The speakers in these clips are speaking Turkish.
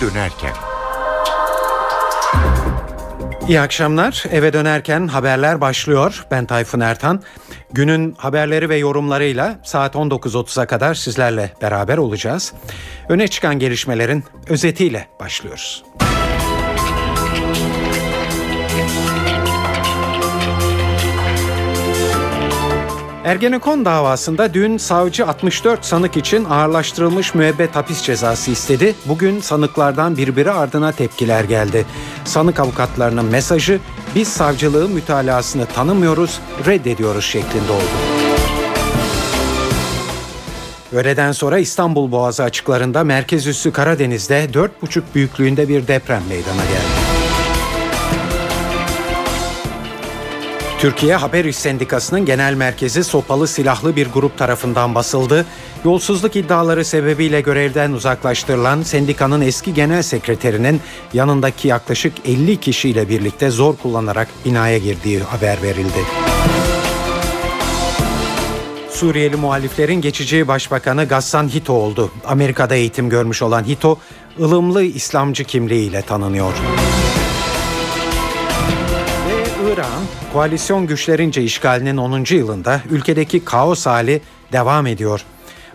dönerken. İyi akşamlar. Eve dönerken haberler başlıyor. Ben Tayfun Ertan. Günün haberleri ve yorumlarıyla saat 19.30'a kadar sizlerle beraber olacağız. Öne çıkan gelişmelerin özetiyle başlıyoruz. Ergenekon davasında dün savcı 64 sanık için ağırlaştırılmış müebbet hapis cezası istedi. Bugün sanıklardan birbiri ardına tepkiler geldi. Sanık avukatlarının mesajı biz savcılığın mütalasını tanımıyoruz, reddediyoruz şeklinde oldu. Öğleden sonra İstanbul Boğazı açıklarında merkez üssü Karadeniz'de 4,5 büyüklüğünde bir deprem meydana geldi. Türkiye Haber İş Sendikası'nın genel merkezi sopalı silahlı bir grup tarafından basıldı. Yolsuzluk iddiaları sebebiyle görevden uzaklaştırılan sendikanın eski genel sekreterinin yanındaki yaklaşık 50 kişiyle birlikte zor kullanarak binaya girdiği haber verildi. Suriyeli muhaliflerin geçici başbakanı Gassan Hito oldu. Amerika'da eğitim görmüş olan Hito, ılımlı İslamcı kimliğiyle tanınıyor. İran, koalisyon güçlerince işgalinin 10. yılında ülkedeki kaos hali devam ediyor.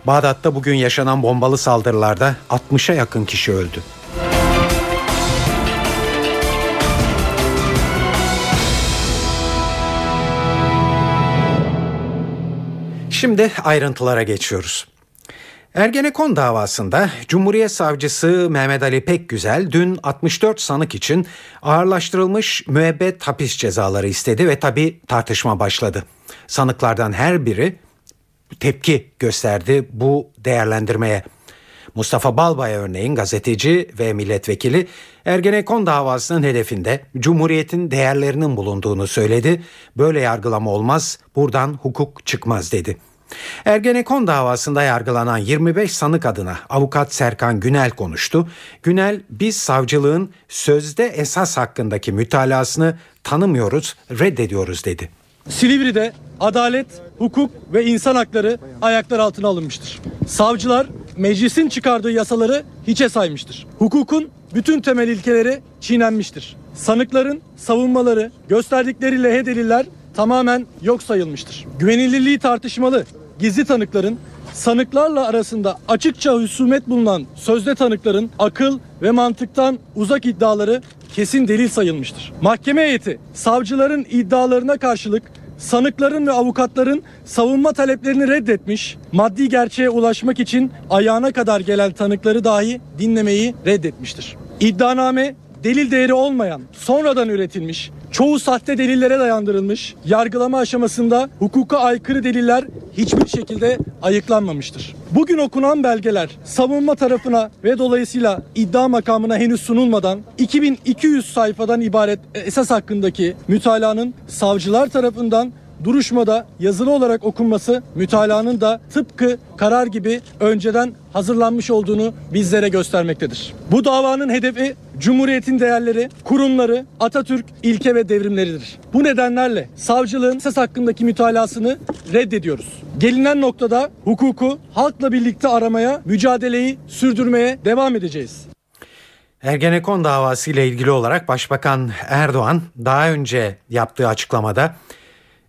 Bağdat'ta bugün yaşanan bombalı saldırılarda 60'a yakın kişi öldü. Şimdi ayrıntılara geçiyoruz. Ergenekon davasında Cumhuriyet Savcısı Mehmet Ali Pekgüzel dün 64 sanık için ağırlaştırılmış müebbet hapis cezaları istedi ve tabi tartışma başladı. Sanıklardan her biri tepki gösterdi bu değerlendirmeye. Mustafa Balbay örneğin gazeteci ve milletvekili Ergenekon davasının hedefinde Cumhuriyet'in değerlerinin bulunduğunu söyledi. Böyle yargılama olmaz, buradan hukuk çıkmaz dedi. Ergenekon davasında yargılanan 25 sanık adına avukat Serkan Günel konuştu. Günel biz savcılığın sözde esas hakkındaki mütalasını tanımıyoruz, reddediyoruz dedi. Silivri'de adalet, hukuk ve insan hakları ayaklar altına alınmıştır. Savcılar meclisin çıkardığı yasaları hiçe saymıştır. Hukukun bütün temel ilkeleri çiğnenmiştir. Sanıkların savunmaları, gösterdikleri lehe deliller tamamen yok sayılmıştır. Güvenilirliği tartışmalı gizli tanıkların sanıklarla arasında açıkça husumet bulunan sözde tanıkların akıl ve mantıktan uzak iddiaları kesin delil sayılmıştır. Mahkeme heyeti savcıların iddialarına karşılık sanıkların ve avukatların savunma taleplerini reddetmiş, maddi gerçeğe ulaşmak için ayağına kadar gelen tanıkları dahi dinlemeyi reddetmiştir. İddianame delil değeri olmayan, sonradan üretilmiş, çoğu sahte delillere dayandırılmış, yargılama aşamasında hukuka aykırı deliller hiçbir şekilde ayıklanmamıştır. Bugün okunan belgeler savunma tarafına ve dolayısıyla iddia makamına henüz sunulmadan 2200 sayfadan ibaret esas hakkındaki mütalanın savcılar tarafından duruşmada yazılı olarak okunması mütalanın da tıpkı karar gibi önceden hazırlanmış olduğunu bizlere göstermektedir. Bu davanın hedefi Cumhuriyetin değerleri, kurumları, Atatürk ilke ve devrimleridir. Bu nedenlerle savcılığın ses hakkındaki mütalasını reddediyoruz. Gelinen noktada hukuku halkla birlikte aramaya, mücadeleyi sürdürmeye devam edeceğiz. Ergenekon davası ile ilgili olarak Başbakan Erdoğan daha önce yaptığı açıklamada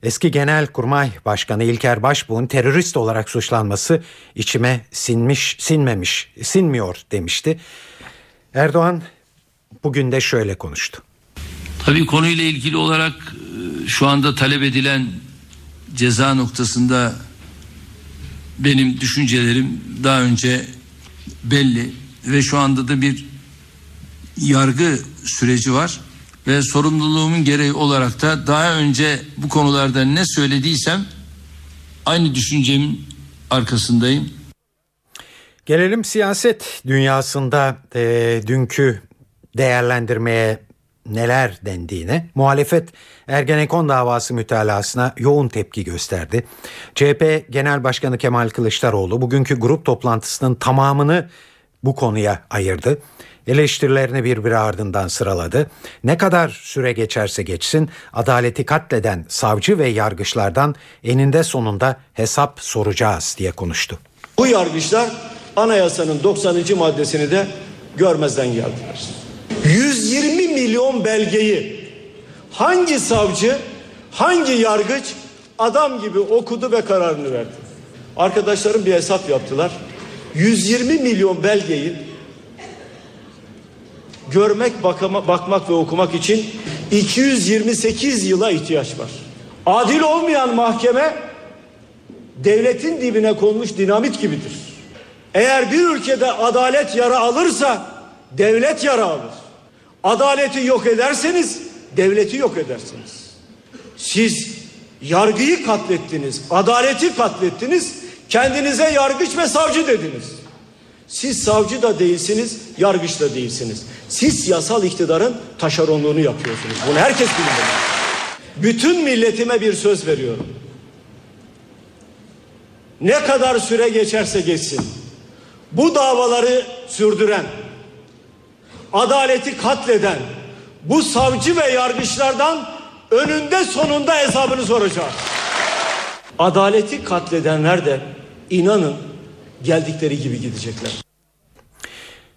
Eski Genelkurmay Başkanı İlker Başbuğ'un terörist olarak suçlanması içime sinmiş, sinmemiş, sinmiyor demişti. Erdoğan bugün de şöyle konuştu. Tabii konuyla ilgili olarak e, şu anda talep edilen ceza noktasında benim düşüncelerim daha önce belli ve şu anda da bir yargı süreci var ve sorumluluğumun gereği olarak da daha önce bu konularda ne söylediysem aynı düşüncemin arkasındayım. Gelelim siyaset dünyasında e, dünkü değerlendirmeye neler dendiğine. Muhalefet Ergenekon davası mütalasına yoğun tepki gösterdi. CHP Genel Başkanı Kemal Kılıçdaroğlu bugünkü grup toplantısının tamamını bu konuya ayırdı. Eleştirilerini birbiri ardından sıraladı. Ne kadar süre geçerse geçsin adaleti katleden savcı ve yargıçlardan eninde sonunda hesap soracağız diye konuştu. Bu yargıçlar anayasanın 90. maddesini de görmezden geldiler. 120 milyon belgeyi hangi savcı, hangi yargıç adam gibi okudu ve kararını verdi. Arkadaşlarım bir hesap yaptılar. 120 milyon belgeyi görmek, bakama, bakmak ve okumak için 228 yıla ihtiyaç var. Adil olmayan mahkeme devletin dibine konmuş dinamit gibidir. Eğer bir ülkede adalet yara alırsa devlet yara alır. Adaleti yok ederseniz devleti yok edersiniz. Siz yargıyı katlettiniz, adaleti katlettiniz, kendinize yargıç ve savcı dediniz. Siz savcı da değilsiniz, yargıç da değilsiniz. Siz yasal iktidarın taşeronluğunu yapıyorsunuz. Bunu herkes bilmeli. Bütün milletime bir söz veriyorum. Ne kadar süre geçerse geçsin. Bu davaları sürdüren, adaleti katleden bu savcı ve yargıçlardan önünde sonunda hesabını soracağız. Adaleti katledenler de inanın geldikleri gibi gidecekler.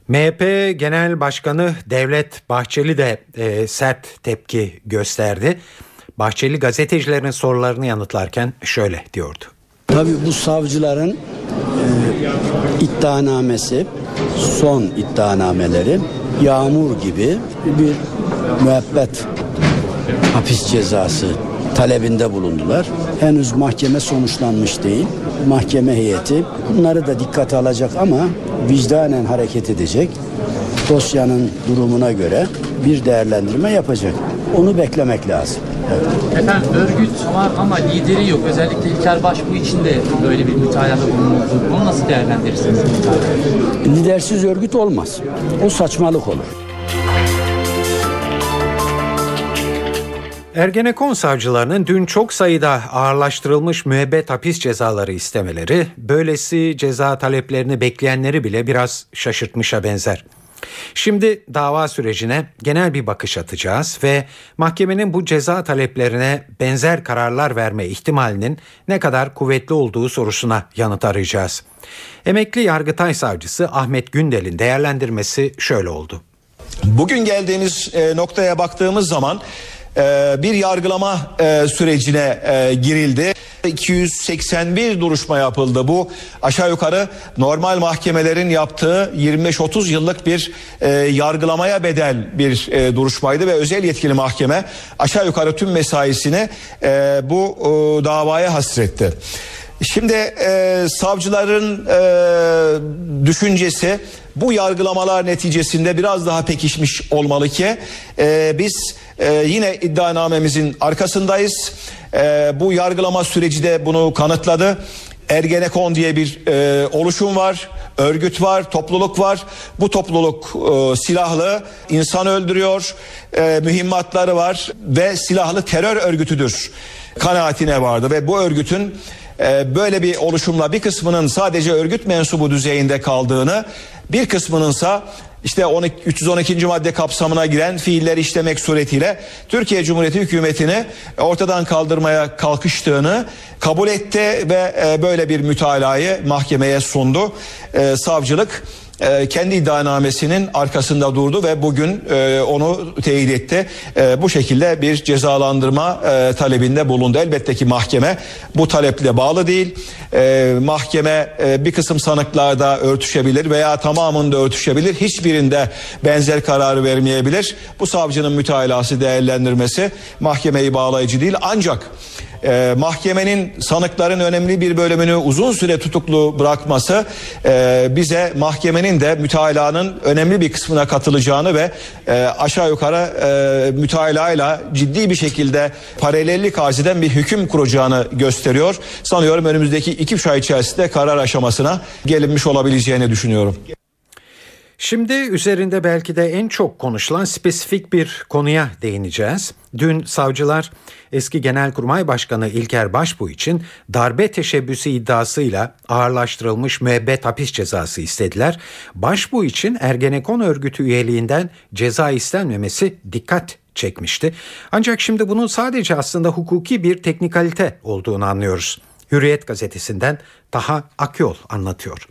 MHP Genel Başkanı Devlet Bahçeli de e, sert tepki gösterdi. Bahçeli gazetecilerin sorularını yanıtlarken şöyle diyordu. Tabii bu savcıların e, iddianamesi, son iddianameleri yağmur gibi bir müebbet hapis cezası talebinde bulundular. Henüz mahkeme sonuçlanmış değil. Mahkeme heyeti bunları da dikkate alacak ama vicdanen hareket edecek. Dosyanın durumuna göre bir değerlendirme yapacak. Onu beklemek lazım. Evet. Efendim örgüt var ama lideri yok. Özellikle İlker Başbuğ için de böyle bir mütalada bulunuldu. Bunu nasıl değerlendirirsiniz? Lidersiz örgüt olmaz. O saçmalık olur. Ergenekon savcılarının dün çok sayıda ağırlaştırılmış müebbet hapis cezaları istemeleri, böylesi ceza taleplerini bekleyenleri bile biraz şaşırtmışa benzer. Şimdi dava sürecine genel bir bakış atacağız ve mahkemenin bu ceza taleplerine benzer kararlar verme ihtimalinin ne kadar kuvvetli olduğu sorusuna yanıt arayacağız. Emekli Yargıtay Savcısı Ahmet Gündel'in değerlendirmesi şöyle oldu. Bugün geldiğimiz e, noktaya baktığımız zaman bir yargılama e, sürecine girildi. 281 duruşma yapıldı. Bu aşağı yukarı normal mahkemelerin yaptığı 25-30 yıllık bir e, yargılamaya bedel bir e, duruşmaydı ve özel yetkili mahkeme aşağı yukarı tüm mesaisini e, bu e, davaya hasretti. Şimdi e, savcıların e, düşüncesi bu yargılamalar neticesinde biraz daha pekişmiş olmalı ki e, biz e, yine iddianamemizin arkasındayız. E, bu yargılama süreci de bunu kanıtladı. Ergenekon diye bir e, oluşum var, örgüt var, topluluk var. Bu topluluk e, silahlı, insan öldürüyor, e, mühimmatları var ve silahlı terör örgütüdür kanaatine vardı ve bu örgütün böyle bir oluşumla bir kısmının sadece örgüt mensubu düzeyinde kaldığını, bir kısmınınsa işte 12, 312. madde kapsamına giren fiiller işlemek suretiyle Türkiye Cumhuriyeti hükümetini ortadan kaldırmaya kalkıştığını kabul etti ve e, böyle bir mütalayı mahkemeye sundu. E, savcılık e, kendi iddianamesinin arkasında durdu ve bugün e, onu teyit etti. E, bu şekilde bir cezalandırma e, talebinde bulundu. Elbette ki mahkeme bu taleple bağlı değil. E, mahkeme e, bir kısım sanıklarda örtüşebilir veya tamamında örtüşebilir. Hiçbirinde benzer kararı vermeyebilir. Bu savcının mütalası değerlendirmesi mahkemeyi bağlayıcı değil. Ancak e, mahkemenin sanıkların önemli bir bölümünü uzun süre tutuklu bırakması e, bize mahkemenin de mütalaanın önemli bir kısmına katılacağını ve e, aşağı yukarı e, mütalaayla ciddi bir şekilde paralellik arz eden bir hüküm kuracağını gösteriyor. Sanıyorum önümüzdeki iki üç ay içerisinde karar aşamasına gelinmiş olabileceğini düşünüyorum. Şimdi üzerinde belki de en çok konuşulan spesifik bir konuya değineceğiz. Dün savcılar eski Genelkurmay Başkanı İlker Başbuğ için darbe teşebbüsü iddiasıyla ağırlaştırılmış müebbet hapis cezası istediler. Başbuğ için Ergenekon örgütü üyeliğinden ceza istenmemesi dikkat çekmişti. Ancak şimdi bunun sadece aslında hukuki bir teknikalite olduğunu anlıyoruz. Hürriyet gazetesinden Taha Akyol anlatıyor.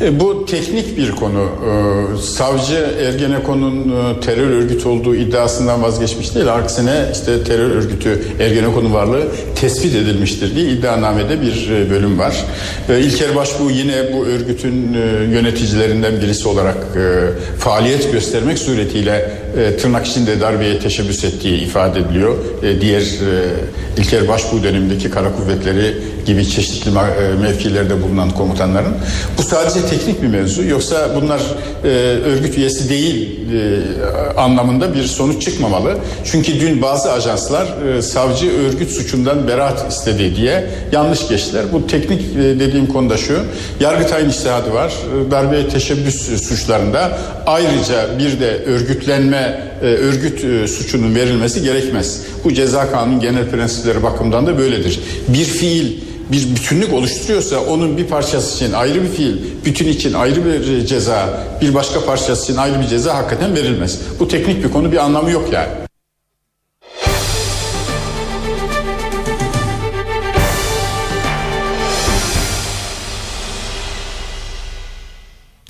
E, Bu teknik bir konu. E, Savcı Ergenekon'un e, terör örgütü olduğu iddiasından vazgeçmiş değil. Aksine işte terör örgütü Ergenekon'un varlığı tespit edilmiştir diye iddianamede bir e, bölüm var. E, İlker Başbuğ yine bu örgütün e, yöneticilerinden birisi olarak e, faaliyet göstermek suretiyle e, tırnak içinde darbeye teşebbüs ettiği ifade ediliyor. E, Diğer e, İlker Başbuğ dönemindeki kara kuvvetleri gibi çeşitli e, mevkilerde bulunan komutanların. Bu sadece teknik bir mevzu. Yoksa bunlar e, örgüt üyesi değil e, anlamında bir sonuç çıkmamalı. Çünkü dün bazı ajanslar e, savcı örgüt suçundan beraat istedi diye yanlış geçtiler. Bu teknik e, dediğim konuda şu. Yargıtay'ın iştihadı var. E, Darbeye teşebbüs suçlarında ayrıca bir de örgütlenme e, örgüt e, suçunun verilmesi gerekmez. Bu ceza kanunun genel prensipleri bakımından da böyledir. Bir fiil bir bütünlük oluşturuyorsa onun bir parçası için ayrı bir fiil, bütün için ayrı bir ceza, bir başka parçası için ayrı bir ceza hakikaten verilmez. Bu teknik bir konu bir anlamı yok yani.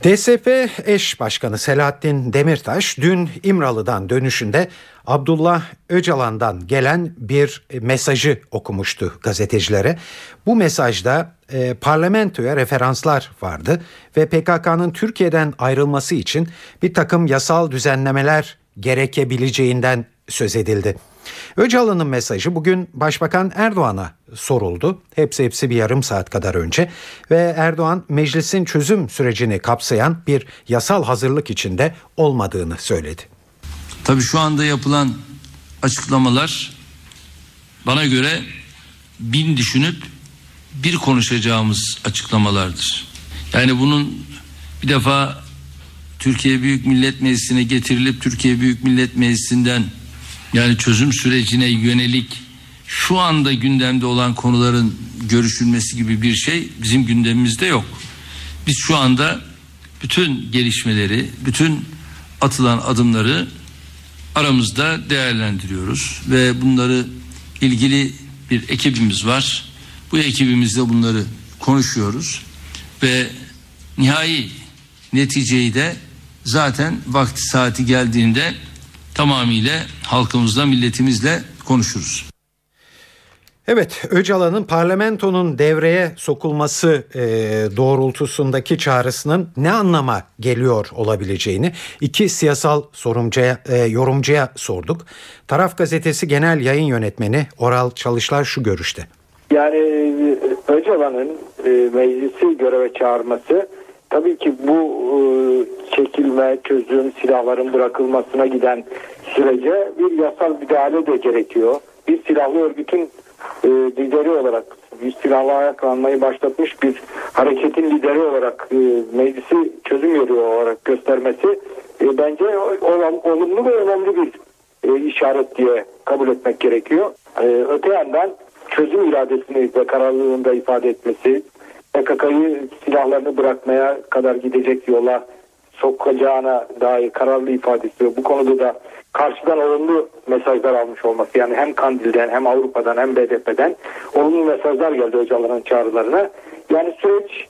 DSP eş başkanı Selahattin Demirtaş dün İmralı'dan dönüşünde Abdullah Öcalan'dan gelen bir mesajı okumuştu gazetecilere. Bu mesajda e, parlamentoya referanslar vardı ve PKK'nın Türkiye'den ayrılması için bir takım yasal düzenlemeler gerekebileceğinden söz edildi. Öcalan'ın mesajı bugün Başbakan Erdoğan'a soruldu. Hepsi hepsi bir yarım saat kadar önce ve Erdoğan meclisin çözüm sürecini kapsayan bir yasal hazırlık içinde olmadığını söyledi. Tabii şu anda yapılan açıklamalar bana göre bin düşünüp bir konuşacağımız açıklamalardır. Yani bunun bir defa Türkiye Büyük Millet Meclisi'ne getirilip Türkiye Büyük Millet Meclisi'nden yani çözüm sürecine yönelik şu anda gündemde olan konuların görüşülmesi gibi bir şey bizim gündemimizde yok. Biz şu anda bütün gelişmeleri, bütün atılan adımları aramızda değerlendiriyoruz ve bunları ilgili bir ekibimiz var. Bu ekibimizle bunları konuşuyoruz ve nihai neticeyi de zaten vakti saati geldiğinde tamamıyla halkımızla, milletimizle konuşuruz. Evet, Öcalan'ın parlamentonun devreye sokulması e, doğrultusundaki çağrısının ne anlama geliyor olabileceğini iki siyasal sorumcuya, e, yorumcuya sorduk. Taraf Gazetesi Genel Yayın Yönetmeni Oral Çalışlar şu görüşte. Yani e, Öcalan'ın e, meclisi göreve çağırması tabii ki bu e, çekilme, çözüm, silahların bırakılmasına giden sürece bir yasal müdahale de gerekiyor. Bir silahlı örgütün e, lideri olarak bir silahlı ayaklanmayı başlatmış bir hareketin lideri olarak e, meclisi çözüm yeri olarak göstermesi bence olumlu ve önemli bir işaret diye kabul etmek gerekiyor. Öte yandan çözüm iradesini ve kararlılığını da ifade etmesi, PKK'yı silahlarını bırakmaya kadar gidecek yola sokacağına dair kararlı ifadesi ve bu konuda da karşıdan olumlu mesajlar almış olması yani hem Kandil'den hem Avrupa'dan hem BDP'den olumlu mesajlar geldi Öcalan'ın çağrılarına. Yani süreç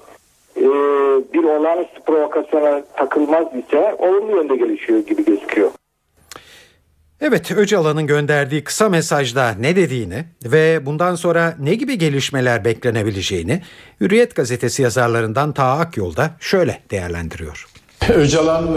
e, bir olağanüstü provokasyona takılmaz ise olumlu yönde gelişiyor gibi gözüküyor. Evet, Öcalan'ın gönderdiği kısa mesajda ne dediğini ve bundan sonra ne gibi gelişmeler beklenebileceğini Hürriyet gazetesi yazarlarından Taha Akyol'da şöyle değerlendiriyor. Öcalan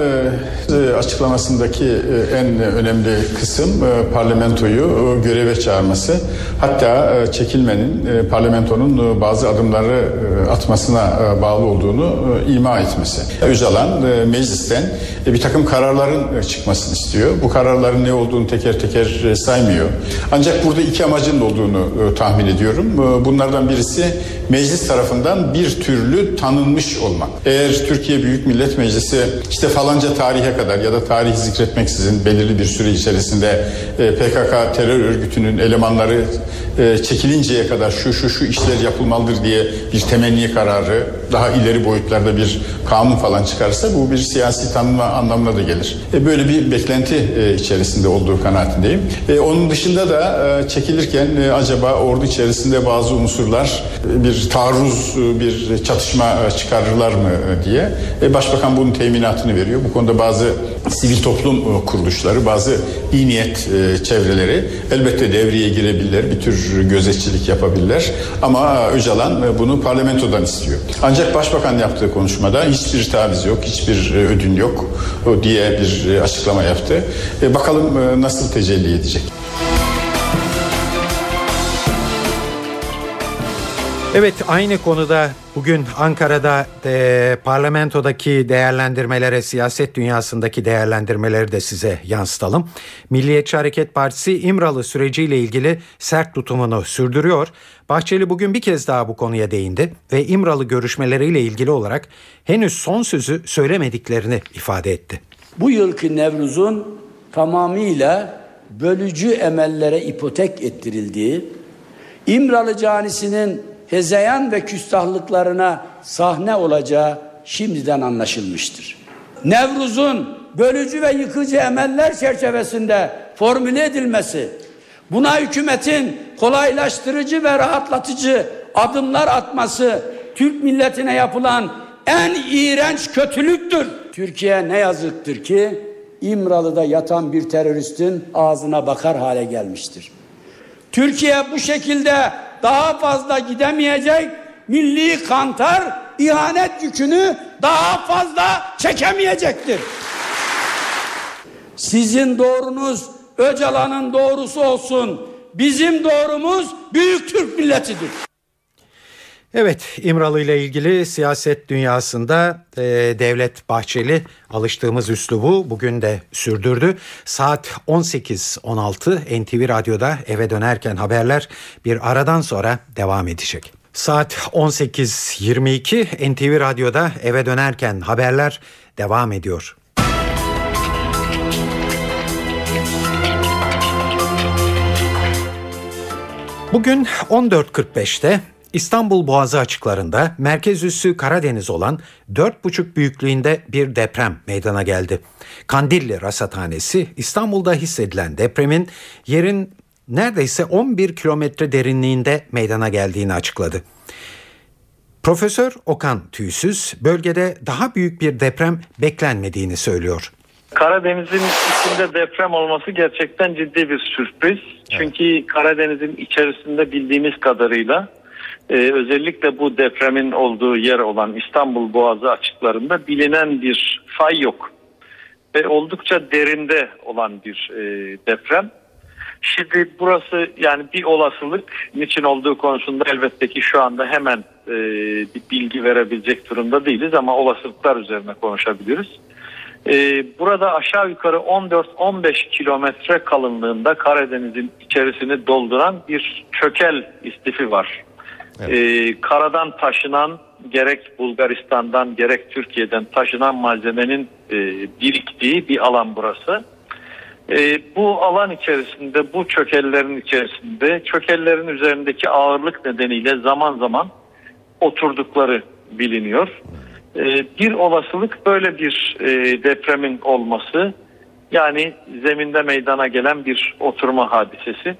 e, açıklamasındaki e, en önemli kısım e, parlamentoyu e, göreve çağırması. Hatta e, çekilmenin e, parlamentonun e, bazı adımları e, atmasına e, bağlı olduğunu e, ima etmesi. Öcalan e, meclisten e, bir takım kararların e, çıkmasını istiyor. Bu kararların ne olduğunu teker teker e, saymıyor. Ancak burada iki amacın olduğunu e, tahmin ediyorum. E, bunlardan birisi meclis tarafından bir türlü tanınmış olmak. Eğer Türkiye Büyük Millet Meclisi size işte falanca tarihe kadar ya da tarih zikretmeksizin belirli bir süre içerisinde e, PKK terör örgütünün elemanları e, çekilinceye kadar şu şu şu işler yapılmalıdır diye bir temenni kararı daha ileri boyutlarda bir kanun falan çıkarsa bu bir siyasi tanınma anlamına da gelir. E, böyle bir beklenti içerisinde olduğu kanaatindeyim. Onun dışında da çekilirken acaba ordu içerisinde bazı unsurlar bir taarruz, bir çatışma çıkarırlar mı diye. Başbakan bunun teminatını veriyor. Bu konuda bazı sivil toplum e, kuruluşları, bazı iyi niyet e, çevreleri elbette devreye girebilirler. Bir tür gözetçilik yapabilirler. Ama Öcalan e, bunu parlamentodan istiyor. Ancak Başbakan yaptığı konuşmada hiçbir taviz yok, hiçbir ödün yok diye bir açıklama yaptı. Bakalım nasıl tecelli edecek. Evet aynı konuda bugün Ankara'da e, parlamentodaki değerlendirmelere, siyaset dünyasındaki değerlendirmeleri de size yansıtalım. Milliyetçi Hareket Partisi İmralı süreciyle ilgili sert tutumunu sürdürüyor. Bahçeli bugün bir kez daha bu konuya değindi ve İmralı görüşmeleriyle ilgili olarak henüz son sözü söylemediklerini ifade etti. Bu yılki Nevruz'un tamamıyla bölücü emellere ipotek ettirildiği, İmralı canisinin hezeyan ve küstahlıklarına sahne olacağı şimdiden anlaşılmıştır. Nevruz'un bölücü ve yıkıcı emeller çerçevesinde formüle edilmesi, buna hükümetin kolaylaştırıcı ve rahatlatıcı adımlar atması Türk milletine yapılan en iğrenç kötülüktür. Türkiye ne yazıktır ki İmralı'da yatan bir teröristin ağzına bakar hale gelmiştir. Türkiye bu şekilde daha fazla gidemeyecek, milli kantar ihanet yükünü daha fazla çekemeyecektir. Sizin doğrunuz Öcalan'ın doğrusu olsun. Bizim doğrumuz Büyük Türk milletidir. Evet İmralı ile ilgili siyaset dünyasında e, Devlet Bahçeli alıştığımız üslubu bugün de sürdürdü. Saat 18.16 NTV Radyo'da eve dönerken haberler bir aradan sonra devam edecek. Saat 18.22 NTV Radyo'da eve dönerken haberler devam ediyor. Bugün 14.45'te İstanbul Boğazı açıklarında merkez üssü Karadeniz olan 4,5 büyüklüğünde bir deprem meydana geldi. Kandilli Rasathanesi İstanbul'da hissedilen depremin yerin neredeyse 11 kilometre derinliğinde meydana geldiğini açıkladı. Profesör Okan Tüysüz bölgede daha büyük bir deprem beklenmediğini söylüyor. Karadeniz'in içinde deprem olması gerçekten ciddi bir sürpriz. Çünkü Karadeniz'in içerisinde bildiğimiz kadarıyla e, özellikle bu depremin olduğu yer olan İstanbul Boğazı açıklarında bilinen bir fay yok. Ve oldukça derinde olan bir e, deprem. Şimdi burası yani bir olasılık niçin olduğu konusunda elbette ki şu anda hemen e, bir bilgi verebilecek durumda değiliz ama olasılıklar üzerine konuşabiliriz. E, burada aşağı yukarı 14-15 kilometre kalınlığında Karadeniz'in içerisini dolduran bir çökel istifi var. Evet. E, karadan taşınan gerek Bulgaristan'dan gerek Türkiye'den taşınan malzemenin e, biriktiği bir alan burası. E, bu alan içerisinde bu çökellerin içerisinde çökellerin üzerindeki ağırlık nedeniyle zaman zaman oturdukları biliniyor. E, bir olasılık böyle bir e, depremin olması yani zeminde meydana gelen bir oturma hadisesi.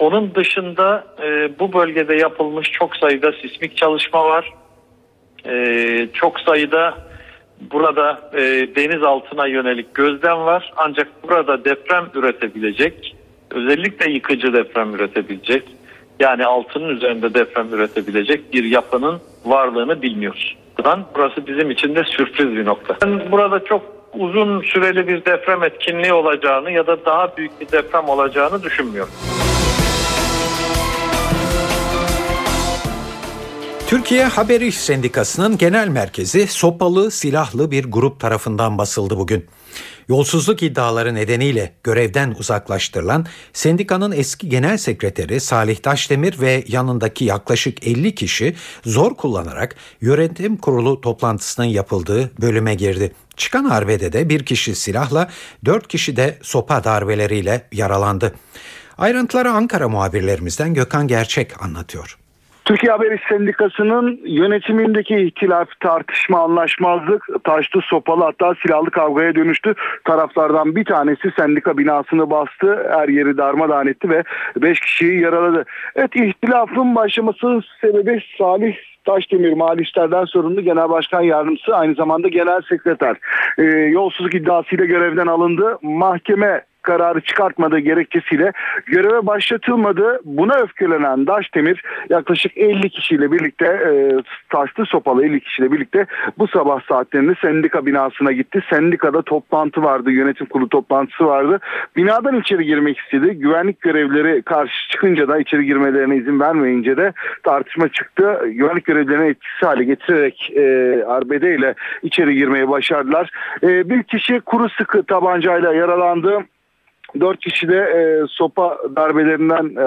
Onun dışında e, bu bölgede yapılmış çok sayıda sismik çalışma var. E, çok sayıda burada e, deniz altına yönelik gözlem var. Ancak burada deprem üretebilecek, özellikle yıkıcı deprem üretebilecek, yani altının üzerinde deprem üretebilecek bir yapının varlığını bilmiyoruz. Burası bizim için de sürpriz bir nokta. Ben burada çok uzun süreli bir deprem etkinliği olacağını ya da daha büyük bir deprem olacağını düşünmüyorum. Türkiye Haber İş Sendikası'nın genel merkezi sopalı silahlı bir grup tarafından basıldı bugün. Yolsuzluk iddiaları nedeniyle görevden uzaklaştırılan sendikanın eski genel sekreteri Salih Taşdemir ve yanındaki yaklaşık 50 kişi zor kullanarak yönetim kurulu toplantısının yapıldığı bölüme girdi. Çıkan arbede de bir kişi silahla, dört kişi de sopa darbeleriyle yaralandı. Ayrıntıları Ankara muhabirlerimizden Gökhan Gerçek anlatıyor. Türkiye Haber Sendikası'nın yönetimindeki ihtilaf, tartışma, anlaşmazlık taştı, sopalı hatta silahlı kavgaya dönüştü. Taraflardan bir tanesi sendika binasını bastı, her yeri darmadağın etti ve 5 kişiyi yaraladı. Evet ihtilafın başlaması sebebi Salih Taşdemir Mali İşler'den sorumlu Genel Başkan Yardımcısı aynı zamanda Genel Sekreter. Ee, yolsuzluk iddiasıyla görevden alındı. Mahkeme kararı çıkartmadığı gerekçesiyle göreve başlatılmadı. Buna öfkelenen Daşdemir yaklaşık 50 kişiyle birlikte e, taşlı sopalı 50 kişiyle birlikte bu sabah saatlerinde sendika binasına gitti. Sendikada toplantı vardı, yönetim kurulu toplantısı vardı. Binadan içeri girmek istedi. Güvenlik görevlileri karşı çıkınca da içeri girmelerine izin vermeyince de tartışma çıktı. Güvenlik görevlilerini etkisiz hale getirerek e, arbedeyle içeri girmeyi başardılar. E, bir kişi kuru sıkı tabancayla yaralandı. Dört kişi de e, sopa darbelerinden e,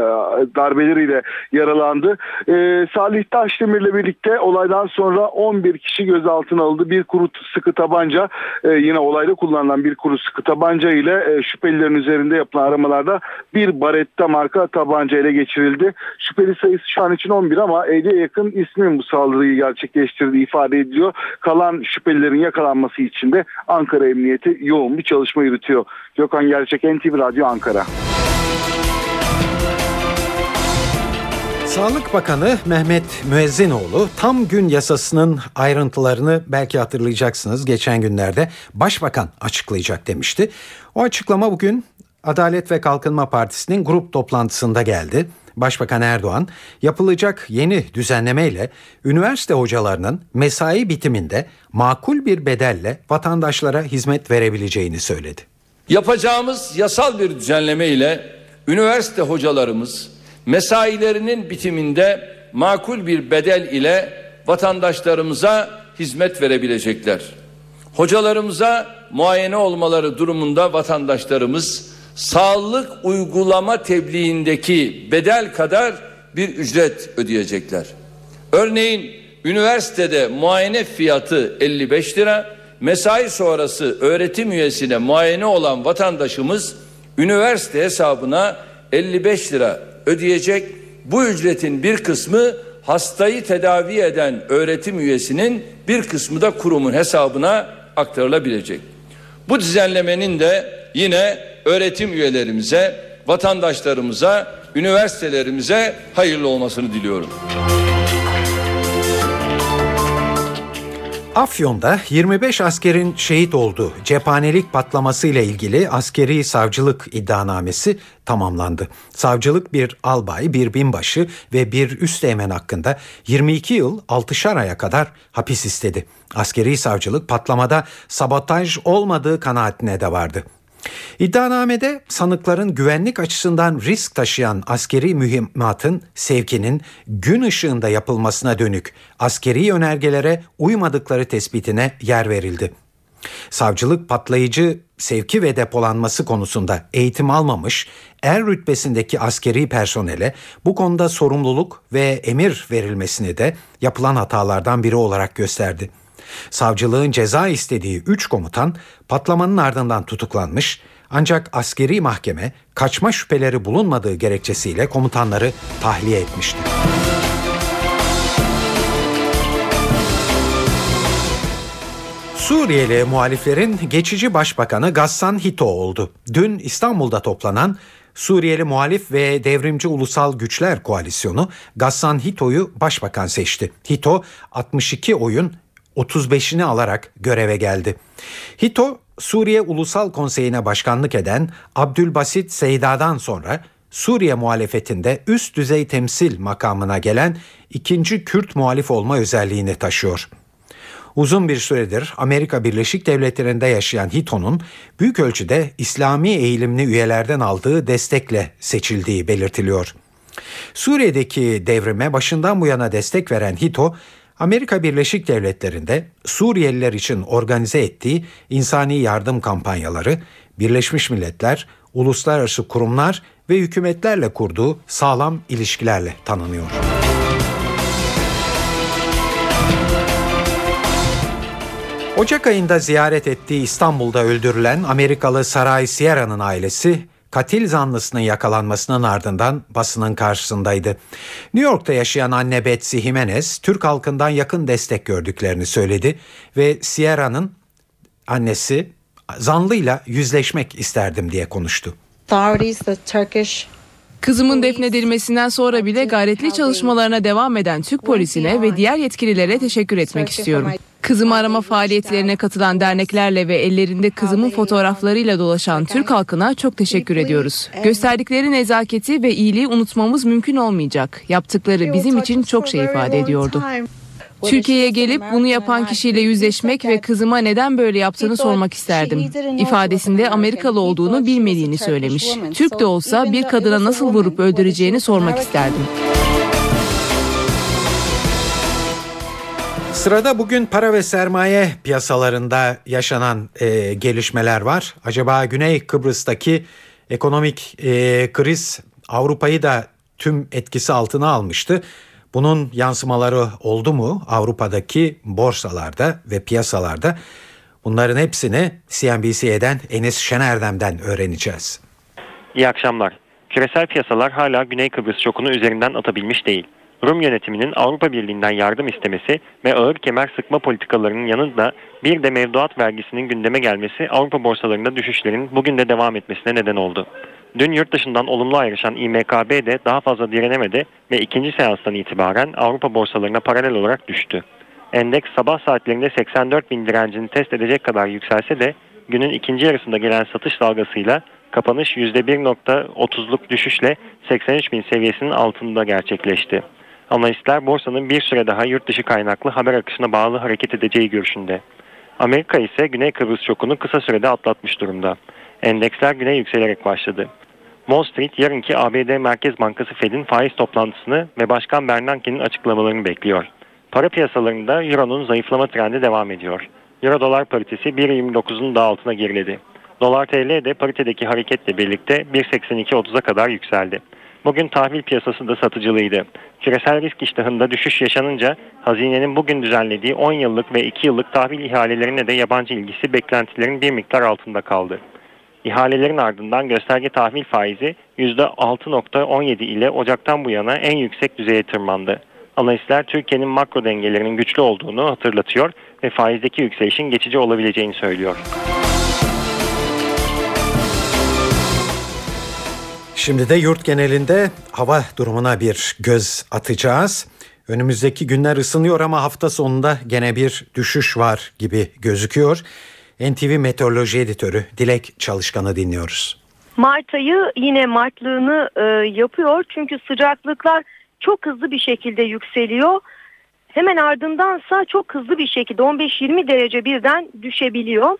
darbeleriyle yaralandı. E, Salih Taşdemir'le birlikte olaydan sonra 11 kişi gözaltına alındı. Bir kuru sıkı tabanca e, yine olayda kullanılan bir kuru sıkı tabanca ile e, şüphelilerin üzerinde yapılan aramalarda bir Baretta marka tabanca ele geçirildi. Şüpheli sayısı şu an için 11 ama 50'ye yakın ismin bu saldırıyı gerçekleştirdiği ifade ediliyor. Kalan şüphelilerin yakalanması için de Ankara Emniyeti yoğun bir çalışma yürütüyor. Gökhan Gerçek NTV Radyo Ankara. Sağlık Bakanı Mehmet Müezzinoğlu tam gün yasasının ayrıntılarını belki hatırlayacaksınız geçen günlerde Başbakan açıklayacak demişti. O açıklama bugün Adalet ve Kalkınma Partisi'nin grup toplantısında geldi. Başbakan Erdoğan yapılacak yeni düzenlemeyle üniversite hocalarının mesai bitiminde makul bir bedelle vatandaşlara hizmet verebileceğini söyledi. Yapacağımız yasal bir düzenleme ile üniversite hocalarımız mesailerinin bitiminde makul bir bedel ile vatandaşlarımıza hizmet verebilecekler. Hocalarımıza muayene olmaları durumunda vatandaşlarımız sağlık uygulama tebliğindeki bedel kadar bir ücret ödeyecekler. Örneğin üniversitede muayene fiyatı 55 lira, mesai sonrası öğretim üyesine muayene olan vatandaşımız üniversite hesabına 55 lira ödeyecek. Bu ücretin bir kısmı hastayı tedavi eden öğretim üyesinin bir kısmı da kurumun hesabına aktarılabilecek. Bu düzenlemenin de yine öğretim üyelerimize, vatandaşlarımıza, üniversitelerimize hayırlı olmasını diliyorum. Afyon'da 25 askerin şehit olduğu cephanelik patlaması ile ilgili askeri savcılık iddianamesi tamamlandı. Savcılık bir albay, bir binbaşı ve bir üsteğmen hakkında 22 yıl 6'şar aya kadar hapis istedi. Askeri savcılık patlamada sabotaj olmadığı kanaatine de vardı. İddianamede sanıkların güvenlik açısından risk taşıyan askeri mühimmatın sevkinin gün ışığında yapılmasına dönük askeri önergelere uymadıkları tespitine yer verildi. Savcılık patlayıcı sevki ve depolanması konusunda eğitim almamış, er rütbesindeki askeri personele bu konuda sorumluluk ve emir verilmesini de yapılan hatalardan biri olarak gösterdi. Savcılığın ceza istediği 3 komutan patlamanın ardından tutuklanmış ancak askeri mahkeme kaçma şüpheleri bulunmadığı gerekçesiyle komutanları tahliye etmişti. Suriyeli muhaliflerin geçici başbakanı Gassan Hito oldu. Dün İstanbul'da toplanan Suriyeli Muhalif ve Devrimci Ulusal Güçler Koalisyonu Gassan Hito'yu başbakan seçti. Hito 62 oyun 35'ini alarak göreve geldi. Hito Suriye Ulusal Konseyi'ne başkanlık eden Abdülbasit Seyda'dan sonra Suriye muhalefetinde üst düzey temsil makamına gelen ikinci Kürt muhalif olma özelliğini taşıyor. Uzun bir süredir Amerika Birleşik Devletleri'nde yaşayan Hito'nun büyük ölçüde İslami eğilimli üyelerden aldığı destekle seçildiği belirtiliyor. Suriye'deki devrime başından bu yana destek veren Hito, Amerika Birleşik Devletleri'nde Suriyeliler için organize ettiği insani yardım kampanyaları Birleşmiş Milletler, uluslararası kurumlar ve hükümetlerle kurduğu sağlam ilişkilerle tanınıyor. Ocak ayında ziyaret ettiği İstanbul'da öldürülen Amerikalı Saray Sierra'nın ailesi katil zanlısının yakalanmasının ardından basının karşısındaydı. New York'ta yaşayan anne Betsy Jimenez, Türk halkından yakın destek gördüklerini söyledi ve Sierra'nın annesi zanlıyla yüzleşmek isterdim diye konuştu. Kızımın defnedilmesinden sonra bile gayretli çalışmalarına devam eden Türk polisine ve diğer yetkililere teşekkür etmek istiyorum. Kızımı arama faaliyetlerine katılan derneklerle ve ellerinde kızımın fotoğraflarıyla dolaşan Türk halkına çok teşekkür ediyoruz. Gösterdikleri nezaketi ve iyiliği unutmamız mümkün olmayacak. Yaptıkları bizim için çok şey ifade ediyordu. Türkiye'ye gelip bunu yapan kişiyle yüzleşmek ve kızıma neden böyle yaptığını sormak isterdim. İfadesinde Amerikalı olduğunu bilmediğini söylemiş. Türk de olsa bir kadına nasıl vurup öldüreceğini sormak isterdim. Sırada bugün para ve sermaye piyasalarında yaşanan e, gelişmeler var. Acaba Güney Kıbrıs'taki ekonomik e, kriz Avrupa'yı da tüm etkisi altına almıştı. Bunun yansımaları oldu mu Avrupa'daki borsalarda ve piyasalarda? Bunların hepsini CNBC'den Enis Şenerdem'den öğreneceğiz. İyi akşamlar. Küresel piyasalar hala Güney Kıbrıs şokunu üzerinden atabilmiş değil. Rum yönetiminin Avrupa Birliği'nden yardım istemesi ve ağır kemer sıkma politikalarının yanında bir de mevduat vergisinin gündeme gelmesi Avrupa borsalarında düşüşlerin bugün de devam etmesine neden oldu. Dün yurt dışından olumlu ayrışan İMKB de daha fazla direnemedi ve ikinci seanstan itibaren Avrupa borsalarına paralel olarak düştü. Endeks sabah saatlerinde 84 bin direncini test edecek kadar yükselse de günün ikinci yarısında gelen satış dalgasıyla kapanış %1.30'luk düşüşle 83 bin seviyesinin altında gerçekleşti. Analistler borsanın bir süre daha yurt dışı kaynaklı haber akışına bağlı hareket edeceği görüşünde. Amerika ise Güney Kıbrıs şokunu kısa sürede atlatmış durumda. Endeksler güne yükselerek başladı. Wall Street yarınki ABD Merkez Bankası Fed'in faiz toplantısını ve Başkan Bernanke'nin açıklamalarını bekliyor. Para piyasalarında Euro'nun zayıflama trendi devam ediyor. Euro dolar paritesi 1.29'un daha altına geriledi. Dolar TL de paritedeki hareketle birlikte 1.82.30'a kadar yükseldi. Bugün tahvil piyasası da satıcılıydı. Küresel risk iştahında düşüş yaşanınca hazinenin bugün düzenlediği 10 yıllık ve 2 yıllık tahvil ihalelerine de yabancı ilgisi beklentilerin bir miktar altında kaldı. İhalelerin ardından gösterge tahvil faizi %6.17 ile Ocak'tan bu yana en yüksek düzeye tırmandı. Analistler Türkiye'nin makro dengelerinin güçlü olduğunu hatırlatıyor ve faizdeki yükselişin geçici olabileceğini söylüyor. Şimdi de yurt genelinde hava durumuna bir göz atacağız. Önümüzdeki günler ısınıyor ama hafta sonunda gene bir düşüş var gibi gözüküyor. NTV Meteoroloji Editörü Dilek Çalışkan'ı dinliyoruz. Mart ayı yine Martlığını e, yapıyor çünkü sıcaklıklar çok hızlı bir şekilde yükseliyor. Hemen ardındansa çok hızlı bir şekilde 15-20 derece birden düşebiliyor.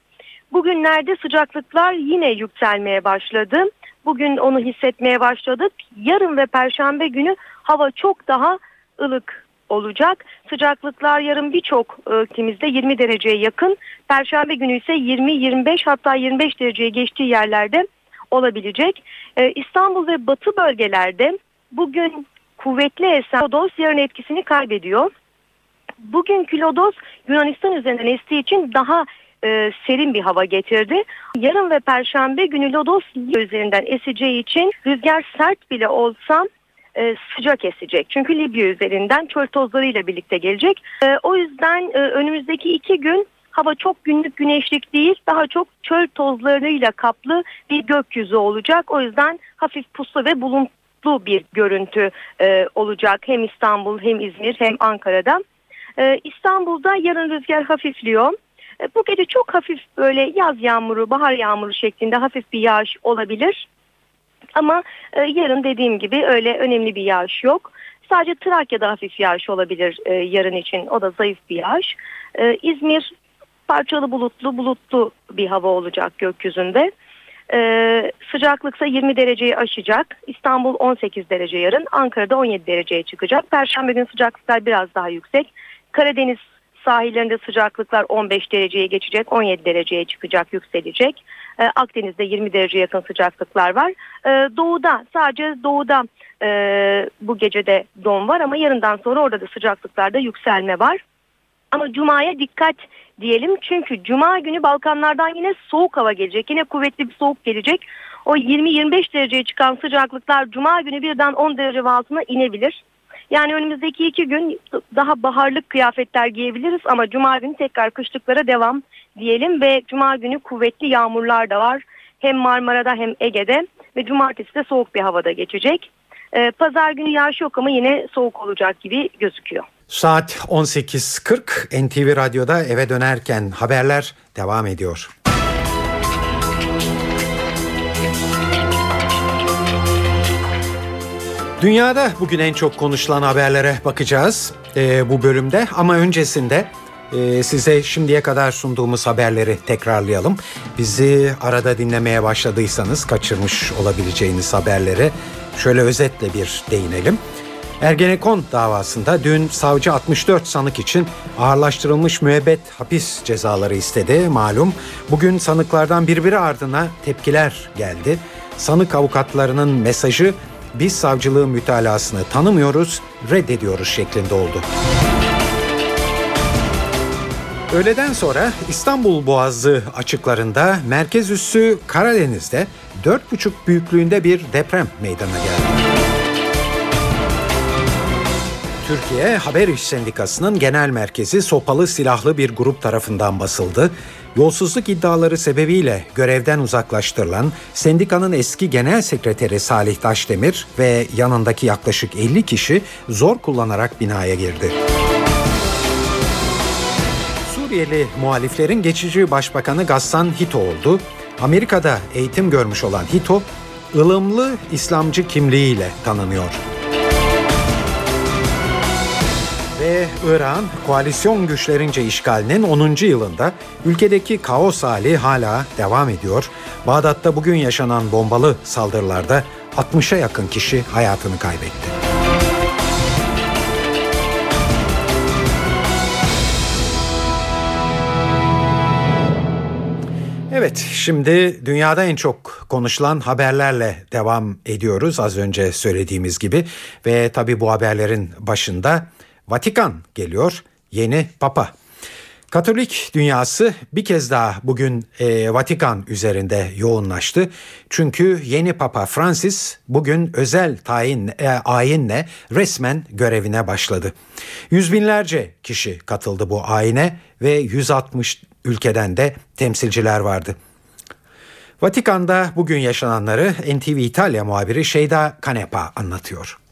Bugünlerde sıcaklıklar yine yükselmeye başladı. Bugün onu hissetmeye başladık. Yarın ve perşembe günü hava çok daha ılık olacak. Sıcaklıklar yarın birçok ülkemizde 20 dereceye yakın. Perşembe günü ise 20-25 hatta 25 dereceye geçtiği yerlerde olabilecek. Ee, İstanbul ve batı bölgelerde bugün kuvvetli esen lodos yarın etkisini kaybediyor. Bugün lodos Yunanistan üzerinden estiği için daha e, serin bir hava getirdi. Yarın ve perşembe günü lodos üzerinden eseceği için rüzgar sert bile olsa e, sıcak esecek. Çünkü Libya üzerinden çöl tozlarıyla birlikte gelecek. E, o yüzden e, önümüzdeki iki gün hava çok günlük güneşlik değil daha çok çöl tozlarıyla kaplı bir gökyüzü olacak. O yüzden hafif puslu ve bulutlu bir görüntü e, olacak hem İstanbul hem İzmir hem Ankara'da. E, İstanbul'da yarın rüzgar hafifliyor. E, bu gece çok hafif böyle yaz yağmuru, bahar yağmuru şeklinde hafif bir yağış olabilir. Ama e, yarın dediğim gibi öyle önemli bir yağış yok. Sadece Trakya'da hafif yağış olabilir e, yarın için. O da zayıf bir yağış. E, İzmir parçalı bulutlu bulutlu bir hava olacak gökyüzünde. Ee, sıcaklıksa 20 dereceyi aşacak. İstanbul 18 derece yarın. Ankara'da 17 dereceye çıkacak. Perşembe gün sıcaklıklar biraz daha yüksek. Karadeniz sahillerinde sıcaklıklar 15 dereceye geçecek, 17 dereceye çıkacak, yükselecek. E, Akdeniz'de 20 derece yakın sıcaklıklar var. E, doğuda sadece doğuda e, bu gecede don var ama yarından sonra orada da sıcaklıklarda yükselme var. Ama Cuma'ya dikkat diyelim çünkü Cuma günü Balkanlardan yine soğuk hava gelecek. Yine kuvvetli bir soğuk gelecek. O 20-25 dereceye çıkan sıcaklıklar Cuma günü birden 10 derece altına inebilir. Yani önümüzdeki iki gün daha baharlık kıyafetler giyebiliriz ama Cuma günü tekrar kışlıklara devam diyelim ve Cuma günü kuvvetli yağmurlar da var. Hem Marmara'da hem Ege'de ve Cumartesi de soğuk bir havada geçecek. Ee, Pazar günü yağış yok ama yine soğuk olacak gibi gözüküyor. Saat 18.40 NTV Radyo'da eve dönerken haberler devam ediyor. Dünyada bugün en çok konuşulan haberlere bakacağız e, bu bölümde ama öncesinde e, size şimdiye kadar sunduğumuz haberleri tekrarlayalım. Bizi arada dinlemeye başladıysanız kaçırmış olabileceğiniz haberlere şöyle özetle bir değinelim. Ergenekon davasında dün savcı 64 sanık için ağırlaştırılmış müebbet hapis cezaları istedi malum. Bugün sanıklardan birbiri ardına tepkiler geldi. Sanık avukatlarının mesajı biz savcılığın mütalasını tanımıyoruz, reddediyoruz şeklinde oldu. Öğleden sonra İstanbul Boğazı açıklarında merkez üssü Karadeniz'de 4,5 büyüklüğünde bir deprem meydana geldi. Türkiye Haber İş Sendikası'nın genel merkezi sopalı silahlı bir grup tarafından basıldı. Yolsuzluk iddiaları sebebiyle görevden uzaklaştırılan sendikanın eski genel sekreteri Salih Taşdemir ve yanındaki yaklaşık 50 kişi zor kullanarak binaya girdi. Suriyeli muhaliflerin geçici başbakanı Gassan Hito oldu. Amerika'da eğitim görmüş olan Hito, ılımlı İslamcı kimliğiyle tanınıyor. Ve Irak'ın koalisyon güçlerince işgalinin 10. yılında ülkedeki kaos hali hala devam ediyor. Bağdat'ta bugün yaşanan bombalı saldırılarda 60'a yakın kişi hayatını kaybetti. Evet, şimdi dünyada en çok konuşulan haberlerle devam ediyoruz az önce söylediğimiz gibi ve tabii bu haberlerin başında Vatikan geliyor, yeni Papa. Katolik dünyası bir kez daha bugün e, Vatikan üzerinde yoğunlaştı. Çünkü yeni Papa Francis bugün özel tayin e, ayinle resmen görevine başladı. Yüz binlerce kişi katıldı bu ayine ve 160 ülkeden de temsilciler vardı. Vatikan'da bugün yaşananları NTV İtalya muhabiri Şeyda Kanepa anlatıyor.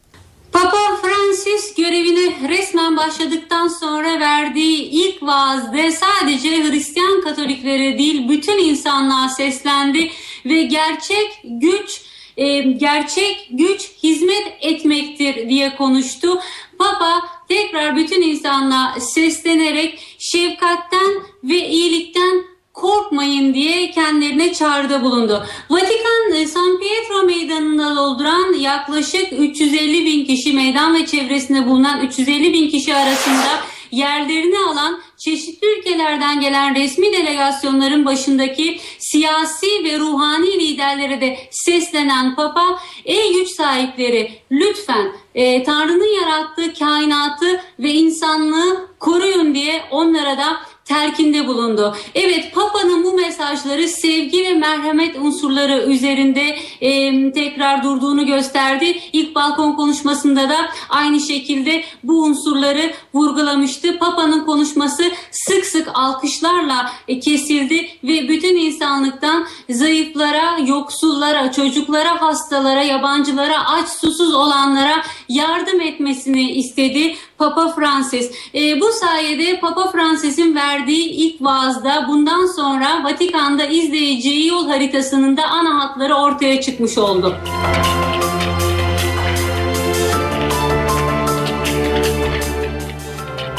Francis görevine resmen başladıktan sonra verdiği ilk vaazda sadece Hristiyan Katoliklere değil bütün insanlığa seslendi ve gerçek güç e, gerçek güç hizmet etmektir diye konuştu. Papa tekrar bütün insanlığa seslenerek şefkatten ve iyilikten korkmayın diye kendilerine çağrıda bulundu. Vatikan e, San Pietro meydanında dolduran yaklaşık 350 bin kişi meydan ve çevresinde bulunan 350 bin kişi arasında yerlerini alan çeşitli ülkelerden gelen resmi delegasyonların başındaki siyasi ve ruhani liderlere de seslenen Papa, ey güç sahipleri lütfen e, Tanrı'nın yarattığı kainatı ve insanlığı koruyun diye onlara da terkinde bulundu. Evet Papa'nın bu mesajları sevgi ve merhamet unsurları üzerinde e, tekrar durduğunu gösterdi. İlk balkon konuşmasında da aynı şekilde bu unsurları vurgulamıştı. Papa'nın konuşması sık sık alkışlarla e, kesildi ve bütün insanlıktan zayıflara, yoksullara, çocuklara, hastalara, yabancılara, aç susuz olanlara yardım etmesini istedi Papa Francis. E, bu sayede Papa Francis'in verdiği ilk vaazda bundan sonra Vatikan'da izleyeceği yol haritasının da ana hatları ortaya çıkmış oldu.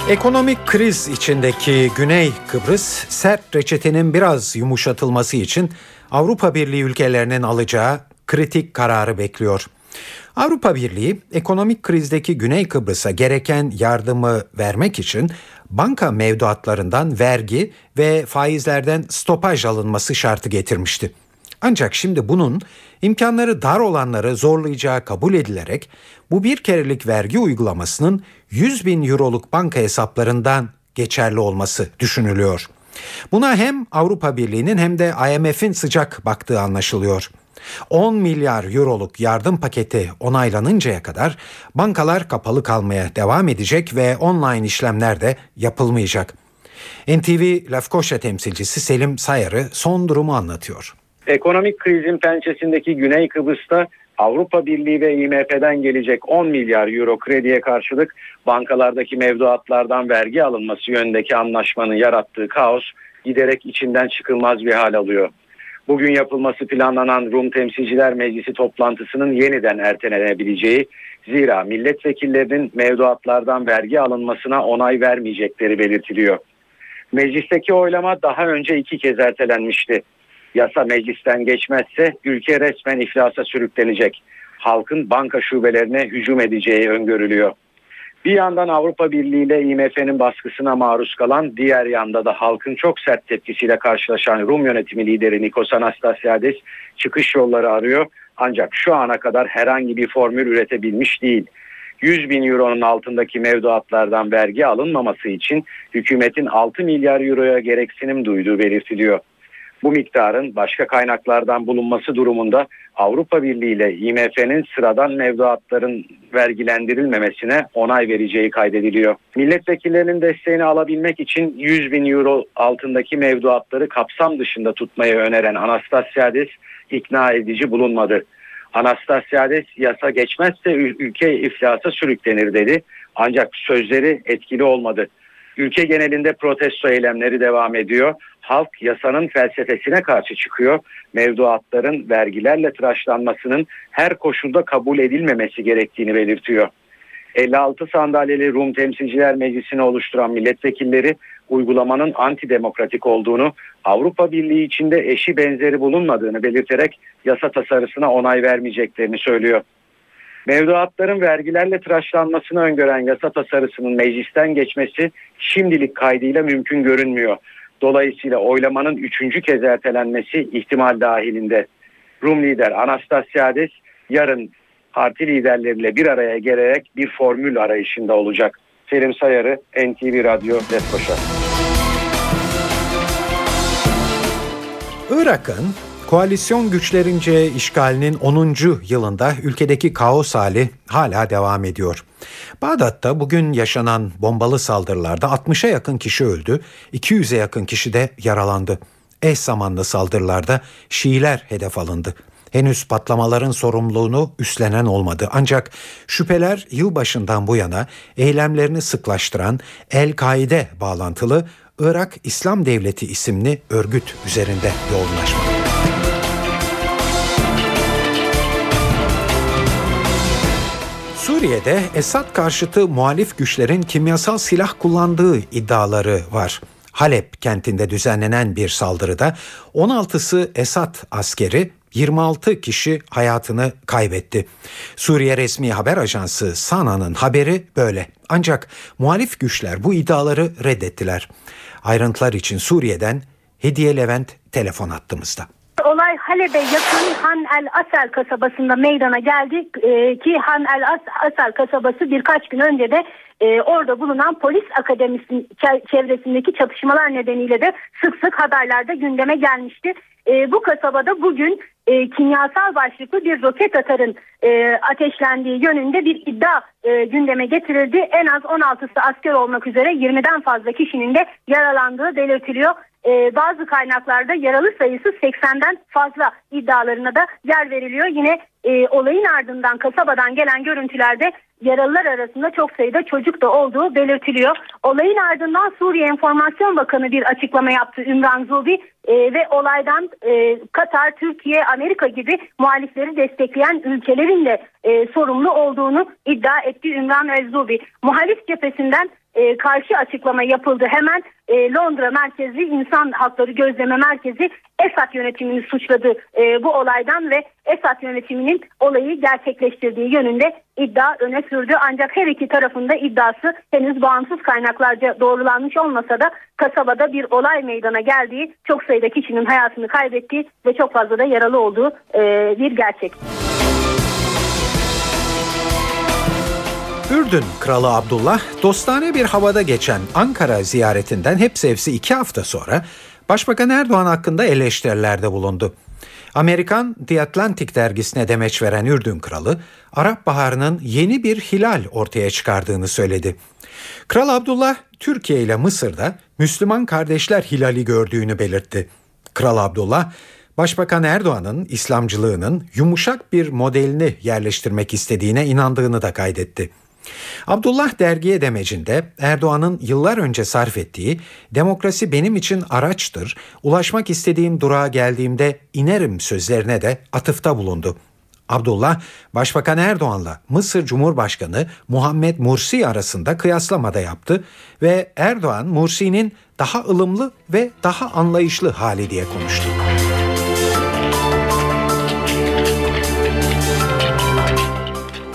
Ekonomik kriz içindeki Güney Kıbrıs sert reçetenin biraz yumuşatılması için Avrupa Birliği ülkelerinin alacağı kritik kararı bekliyor. Avrupa Birliği ekonomik krizdeki Güney Kıbrıs'a gereken yardımı vermek için banka mevduatlarından vergi ve faizlerden stopaj alınması şartı getirmişti. Ancak şimdi bunun imkanları dar olanları zorlayacağı kabul edilerek bu bir kerelik vergi uygulamasının 100 bin euroluk banka hesaplarından geçerli olması düşünülüyor. Buna hem Avrupa Birliği'nin hem de IMF'in sıcak baktığı anlaşılıyor. 10 milyar euroluk yardım paketi onaylanıncaya kadar bankalar kapalı kalmaya devam edecek ve online işlemler de yapılmayacak. NTV Lefkoşa temsilcisi Selim Sayarı son durumu anlatıyor. Ekonomik krizin pençesindeki Güney Kıbrıs'ta Avrupa Birliği ve IMF'den gelecek 10 milyar euro krediye karşılık bankalardaki mevduatlardan vergi alınması yönündeki anlaşmanın yarattığı kaos giderek içinden çıkılmaz bir hal alıyor. Bugün yapılması planlanan Rum Temsilciler Meclisi toplantısının yeniden ertelenebileceği zira milletvekillerinin mevduatlardan vergi alınmasına onay vermeyecekleri belirtiliyor. Meclisteki oylama daha önce iki kez ertelenmişti. Yasa meclisten geçmezse ülke resmen iflasa sürüklenecek. Halkın banka şubelerine hücum edeceği öngörülüyor. Bir yandan Avrupa Birliği ile IMF'nin baskısına maruz kalan, diğer yanda da halkın çok sert tepkisiyle karşılaşan Rum yönetimi lideri Nikos Anastasiadis çıkış yolları arıyor. Ancak şu ana kadar herhangi bir formül üretebilmiş değil. 100 bin euronun altındaki mevduatlardan vergi alınmaması için hükümetin 6 milyar euroya gereksinim duyduğu belirtiliyor. Bu miktarın başka kaynaklardan bulunması durumunda Avrupa Birliği ile IMF'nin sıradan mevduatların vergilendirilmemesine onay vereceği kaydediliyor. Milletvekillerinin desteğini alabilmek için 100 bin euro altındaki mevduatları kapsam dışında tutmayı öneren Anastasiadis ikna edici bulunmadı. Anastasiadis yasa geçmezse ülke iflasa sürüklenir dedi. Ancak sözleri etkili olmadı. Ülke genelinde protesto eylemleri devam ediyor. Halk yasanın felsefesine karşı çıkıyor. Mevduatların vergilerle tıraşlanmasının her koşulda kabul edilmemesi gerektiğini belirtiyor. 56 sandalyeli Rum Temsilciler Meclisi'ni oluşturan milletvekilleri uygulamanın antidemokratik olduğunu, Avrupa Birliği içinde eşi benzeri bulunmadığını belirterek yasa tasarısına onay vermeyeceklerini söylüyor. Mevduatların vergilerle tıraşlanmasını öngören yasa tasarısının meclisten geçmesi şimdilik kaydıyla mümkün görünmüyor. Dolayısıyla oylamanın üçüncü kez ertelenmesi ihtimal dahilinde. Rum lider Anastasiades yarın parti liderleriyle bir araya gelerek bir formül arayışında olacak. Selim Sayarı, NTV Radyo, Lefkoşa. Irak'ın Koalisyon güçlerince işgalinin 10. yılında ülkedeki kaos hali hala devam ediyor. Bağdat'ta bugün yaşanan bombalı saldırılarda 60'a yakın kişi öldü, 200'e yakın kişi de yaralandı. Eş zamanlı saldırılarda Şiiler hedef alındı. Henüz patlamaların sorumluluğunu üstlenen olmadı. Ancak şüpheler yılbaşından bu yana eylemlerini sıklaştıran El-Kaide bağlantılı Irak İslam Devleti isimli örgüt üzerinde yoğunlaşmakta. Suriye'de Esad karşıtı muhalif güçlerin kimyasal silah kullandığı iddiaları var. Halep kentinde düzenlenen bir saldırıda 16'sı Esad askeri 26 kişi hayatını kaybetti. Suriye resmi haber ajansı Sana'nın haberi böyle. Ancak muhalif güçler bu iddiaları reddettiler. Ayrıntılar için Suriye'den Hediye Levent telefon attığımızda. Olay Halep'e yakın Han el Asel kasabasında meydana geldi ee, ki Han el Asel kasabası birkaç gün önce de e, orada bulunan polis akademisinin çevresindeki çatışmalar nedeniyle de sık sık haberlerde gündeme gelmişti. E, bu kasabada bugün e, kimyasal başlıklı bir roket atarın e, ateşlendiği yönünde bir iddia e, gündeme getirildi. En az 16'sı asker olmak üzere 20'den fazla kişinin de yaralandığı belirtiliyor. E, bazı kaynaklarda yaralı sayısı 80'den fazla iddialarına da yer veriliyor. Yine e, olayın ardından kasabadan gelen görüntülerde yaralılar arasında çok sayıda çocuk da olduğu belirtiliyor. Olayın ardından Suriye Enformasyon Bakanı bir açıklama yaptı Ümran Zubi e, ve olaydan e, Katar, Türkiye, Amerika gibi muhalifleri destekleyen ülkelerin de e, sorumlu olduğunu iddia etti Ümran Elzubi. Muhalif cephesinden e, karşı açıklama yapıldı. Hemen e, Londra merkezli İnsan Hakları Gözleme Merkezi Esad yönetimini suçladı e, bu olaydan ve Esad yönetiminin olayı gerçekleştirdiği yönünde iddia öne sürdü. Ancak her iki tarafında iddiası henüz bağımsız kaynaklarca doğrulanmış olmasa da kasabada bir olay meydana geldiği, çok sayıda kişinin hayatını kaybettiği ve çok fazla da yaralı olduğu e, bir gerçek. Ürdün Kralı Abdullah dostane bir havada geçen Ankara ziyaretinden hepsi hepsi iki hafta sonra Başbakan Erdoğan hakkında eleştirilerde bulundu. Amerikan The Atlantic dergisine demeç veren Ürdün Kralı, Arap Baharı'nın yeni bir hilal ortaya çıkardığını söyledi. Kral Abdullah, Türkiye ile Mısır'da Müslüman kardeşler hilali gördüğünü belirtti. Kral Abdullah, Başbakan Erdoğan'ın İslamcılığının yumuşak bir modelini yerleştirmek istediğine inandığını da kaydetti. Abdullah dergiye demecinde Erdoğan'ın yıllar önce sarf ettiği demokrasi benim için araçtır, ulaşmak istediğim durağa geldiğimde inerim sözlerine de atıfta bulundu. Abdullah, Başbakan Erdoğan'la Mısır Cumhurbaşkanı Muhammed Mursi arasında kıyaslamada yaptı ve Erdoğan Mursi'nin daha ılımlı ve daha anlayışlı hali diye konuştu.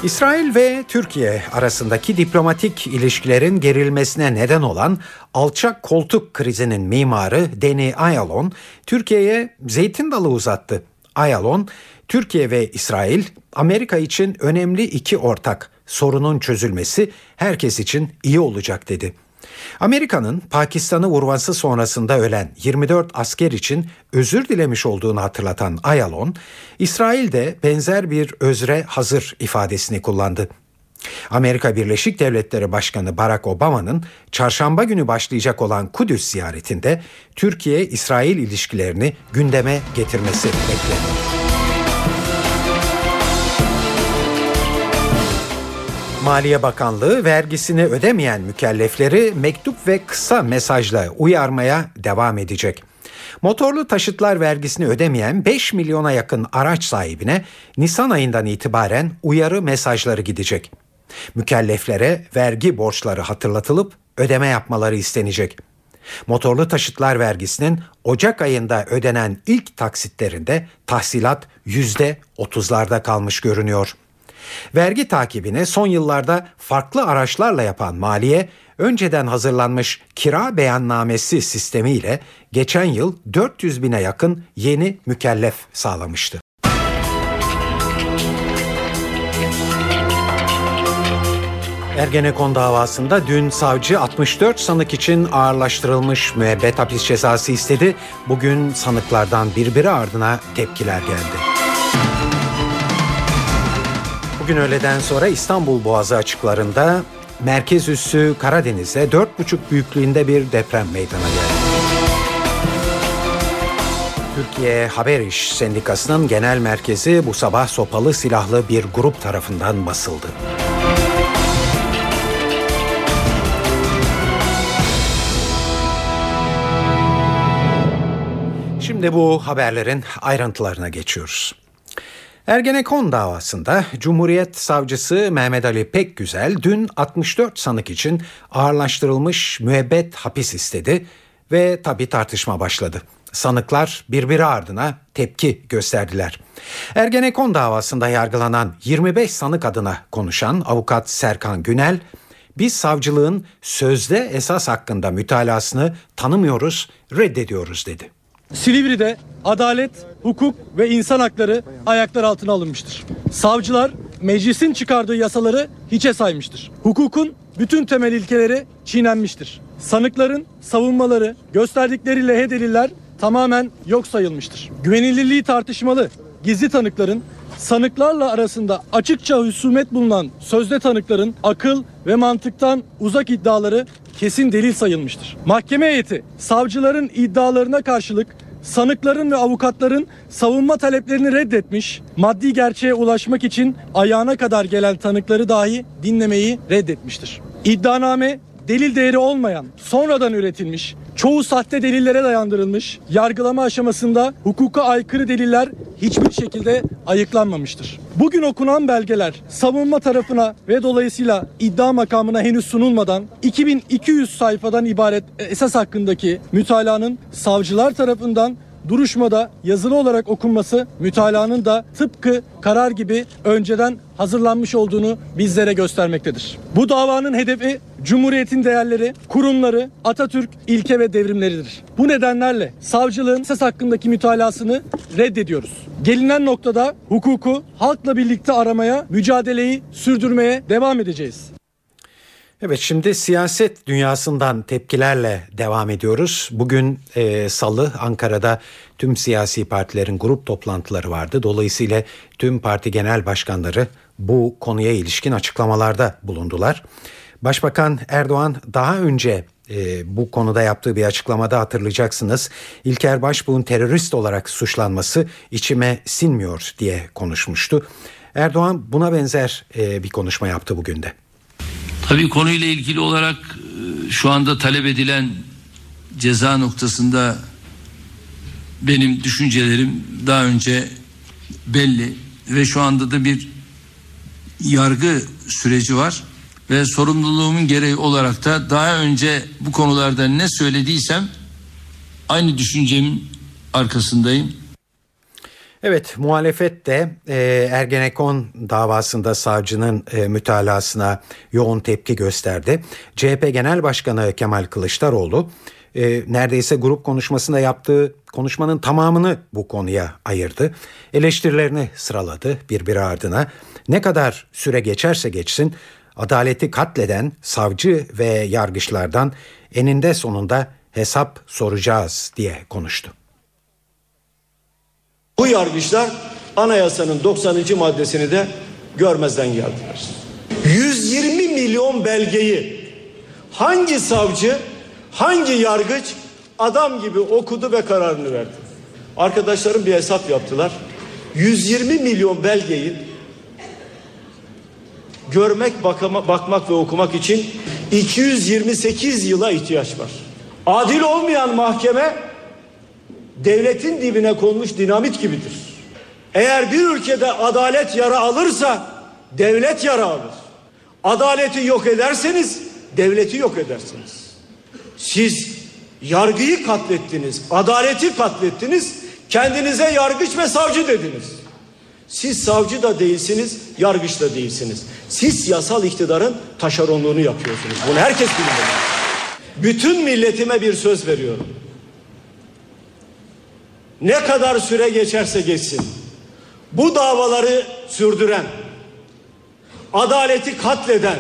İsrail ve Türkiye arasındaki diplomatik ilişkilerin gerilmesine neden olan alçak koltuk krizinin mimarı Deni Ayalon, Türkiye'ye zeytin dalı uzattı. Ayalon, Türkiye ve İsrail Amerika için önemli iki ortak. Sorunun çözülmesi herkes için iyi olacak dedi. Amerika'nın Pakistan'ı vurması sonrasında ölen 24 asker için özür dilemiş olduğunu hatırlatan Ayalon, İsrail de benzer bir özre hazır ifadesini kullandı. Amerika Birleşik Devletleri Başkanı Barack Obama'nın çarşamba günü başlayacak olan Kudüs ziyaretinde Türkiye-İsrail ilişkilerini gündeme getirmesi bekleniyor. Maliye Bakanlığı vergisini ödemeyen mükellefleri mektup ve kısa mesajla uyarmaya devam edecek. Motorlu taşıtlar vergisini ödemeyen 5 milyona yakın araç sahibine Nisan ayından itibaren uyarı mesajları gidecek. Mükelleflere vergi borçları hatırlatılıp ödeme yapmaları istenecek. Motorlu taşıtlar vergisinin Ocak ayında ödenen ilk taksitlerinde tahsilat %30'larda kalmış görünüyor. Vergi takibini son yıllarda farklı araçlarla yapan maliye, önceden hazırlanmış kira beyannamesi sistemiyle geçen yıl 400 bine yakın yeni mükellef sağlamıştı. Ergenekon davasında dün savcı 64 sanık için ağırlaştırılmış müebbet hapis cezası istedi. Bugün sanıklardan birbiri ardına tepkiler geldi. Bugün öğleden sonra İstanbul Boğazı açıklarında merkez üssü Karadeniz'de 4,5 büyüklüğünde bir deprem meydana geldi. Türkiye Haber İş Sendikası'nın genel merkezi bu sabah sopalı silahlı bir grup tarafından basıldı. Şimdi bu haberlerin ayrıntılarına geçiyoruz. Ergenekon davasında Cumhuriyet Savcısı Mehmet Ali Pekgüzel dün 64 sanık için ağırlaştırılmış müebbet hapis istedi ve tabi tartışma başladı. Sanıklar birbiri ardına tepki gösterdiler. Ergenekon davasında yargılanan 25 sanık adına konuşan avukat Serkan Günel, biz savcılığın sözde esas hakkında mütalasını tanımıyoruz, reddediyoruz dedi. Silivri'de adalet, hukuk ve insan hakları ayaklar altına alınmıştır. Savcılar meclisin çıkardığı yasaları hiçe saymıştır. Hukukun bütün temel ilkeleri çiğnenmiştir. Sanıkların savunmaları, gösterdikleri lehe deliller tamamen yok sayılmıştır. Güvenilirliği tartışmalı gizli tanıkların sanıklarla arasında açıkça husumet bulunan sözde tanıkların akıl ve mantıktan uzak iddiaları kesin delil sayılmıştır. Mahkeme heyeti savcıların iddialarına karşılık sanıkların ve avukatların savunma taleplerini reddetmiş, maddi gerçeğe ulaşmak için ayağına kadar gelen tanıkları dahi dinlemeyi reddetmiştir. İddianame delil değeri olmayan, sonradan üretilmiş, çoğu sahte delillere dayandırılmış, yargılama aşamasında hukuka aykırı deliller hiçbir şekilde ayıklanmamıştır. Bugün okunan belgeler savunma tarafına ve dolayısıyla iddia makamına henüz sunulmadan 2200 sayfadan ibaret esas hakkındaki mütalanın savcılar tarafından duruşmada yazılı olarak okunması mütalanın da tıpkı karar gibi önceden hazırlanmış olduğunu bizlere göstermektedir. Bu davanın hedefi Cumhuriyet'in değerleri, kurumları, Atatürk ilke ve devrimleridir. Bu nedenlerle savcılığın esas hakkındaki mütalasını reddediyoruz. Gelinen noktada hukuku halkla birlikte aramaya, mücadeleyi sürdürmeye devam edeceğiz. Evet şimdi siyaset dünyasından tepkilerle devam ediyoruz. Bugün e, salı Ankara'da tüm siyasi partilerin grup toplantıları vardı. Dolayısıyla tüm parti genel başkanları bu konuya ilişkin açıklamalarda bulundular. Başbakan Erdoğan daha önce e, bu konuda yaptığı bir açıklamada hatırlayacaksınız. İlker Başbuğ'un terörist olarak suçlanması içime sinmiyor diye konuşmuştu. Erdoğan buna benzer e, bir konuşma yaptı bugün de. Tabii konuyla ilgili olarak e, şu anda talep edilen ceza noktasında benim düşüncelerim daha önce belli ve şu anda da bir yargı süreci var ve sorumluluğumun gereği olarak da daha önce bu konularda ne söylediysem aynı düşüncemin arkasındayım. Evet muhalefet de e, Ergenekon davasında savcının e, mütalasına yoğun tepki gösterdi. CHP Genel Başkanı Kemal Kılıçdaroğlu e, neredeyse grup konuşmasında yaptığı konuşmanın tamamını bu konuya ayırdı. Eleştirilerini sıraladı birbiri ardına. Ne kadar süre geçerse geçsin adaleti katleden savcı ve yargıçlardan eninde sonunda hesap soracağız diye konuştu. Bu yargıçlar anayasanın 90. maddesini de görmezden geldiler. 120 milyon belgeyi hangi savcı, hangi yargıç adam gibi okudu ve kararını verdi. Arkadaşlarım bir hesap yaptılar. 120 milyon belgeyi görmek, bakama, bakmak ve okumak için 228 yıla ihtiyaç var. Adil olmayan mahkeme devletin dibine konmuş dinamit gibidir. Eğer bir ülkede adalet yara alırsa devlet yara alır. Adaleti yok ederseniz devleti yok edersiniz. Siz yargıyı katlettiniz, adaleti katlettiniz, kendinize yargıç ve savcı dediniz. Siz savcı da değilsiniz, yargıç da değilsiniz. Siz yasal iktidarın taşeronluğunu yapıyorsunuz. Bunu herkes bilmeli. Bütün milletime bir söz veriyorum. Ne kadar süre geçerse geçsin. Bu davaları sürdüren, adaleti katleden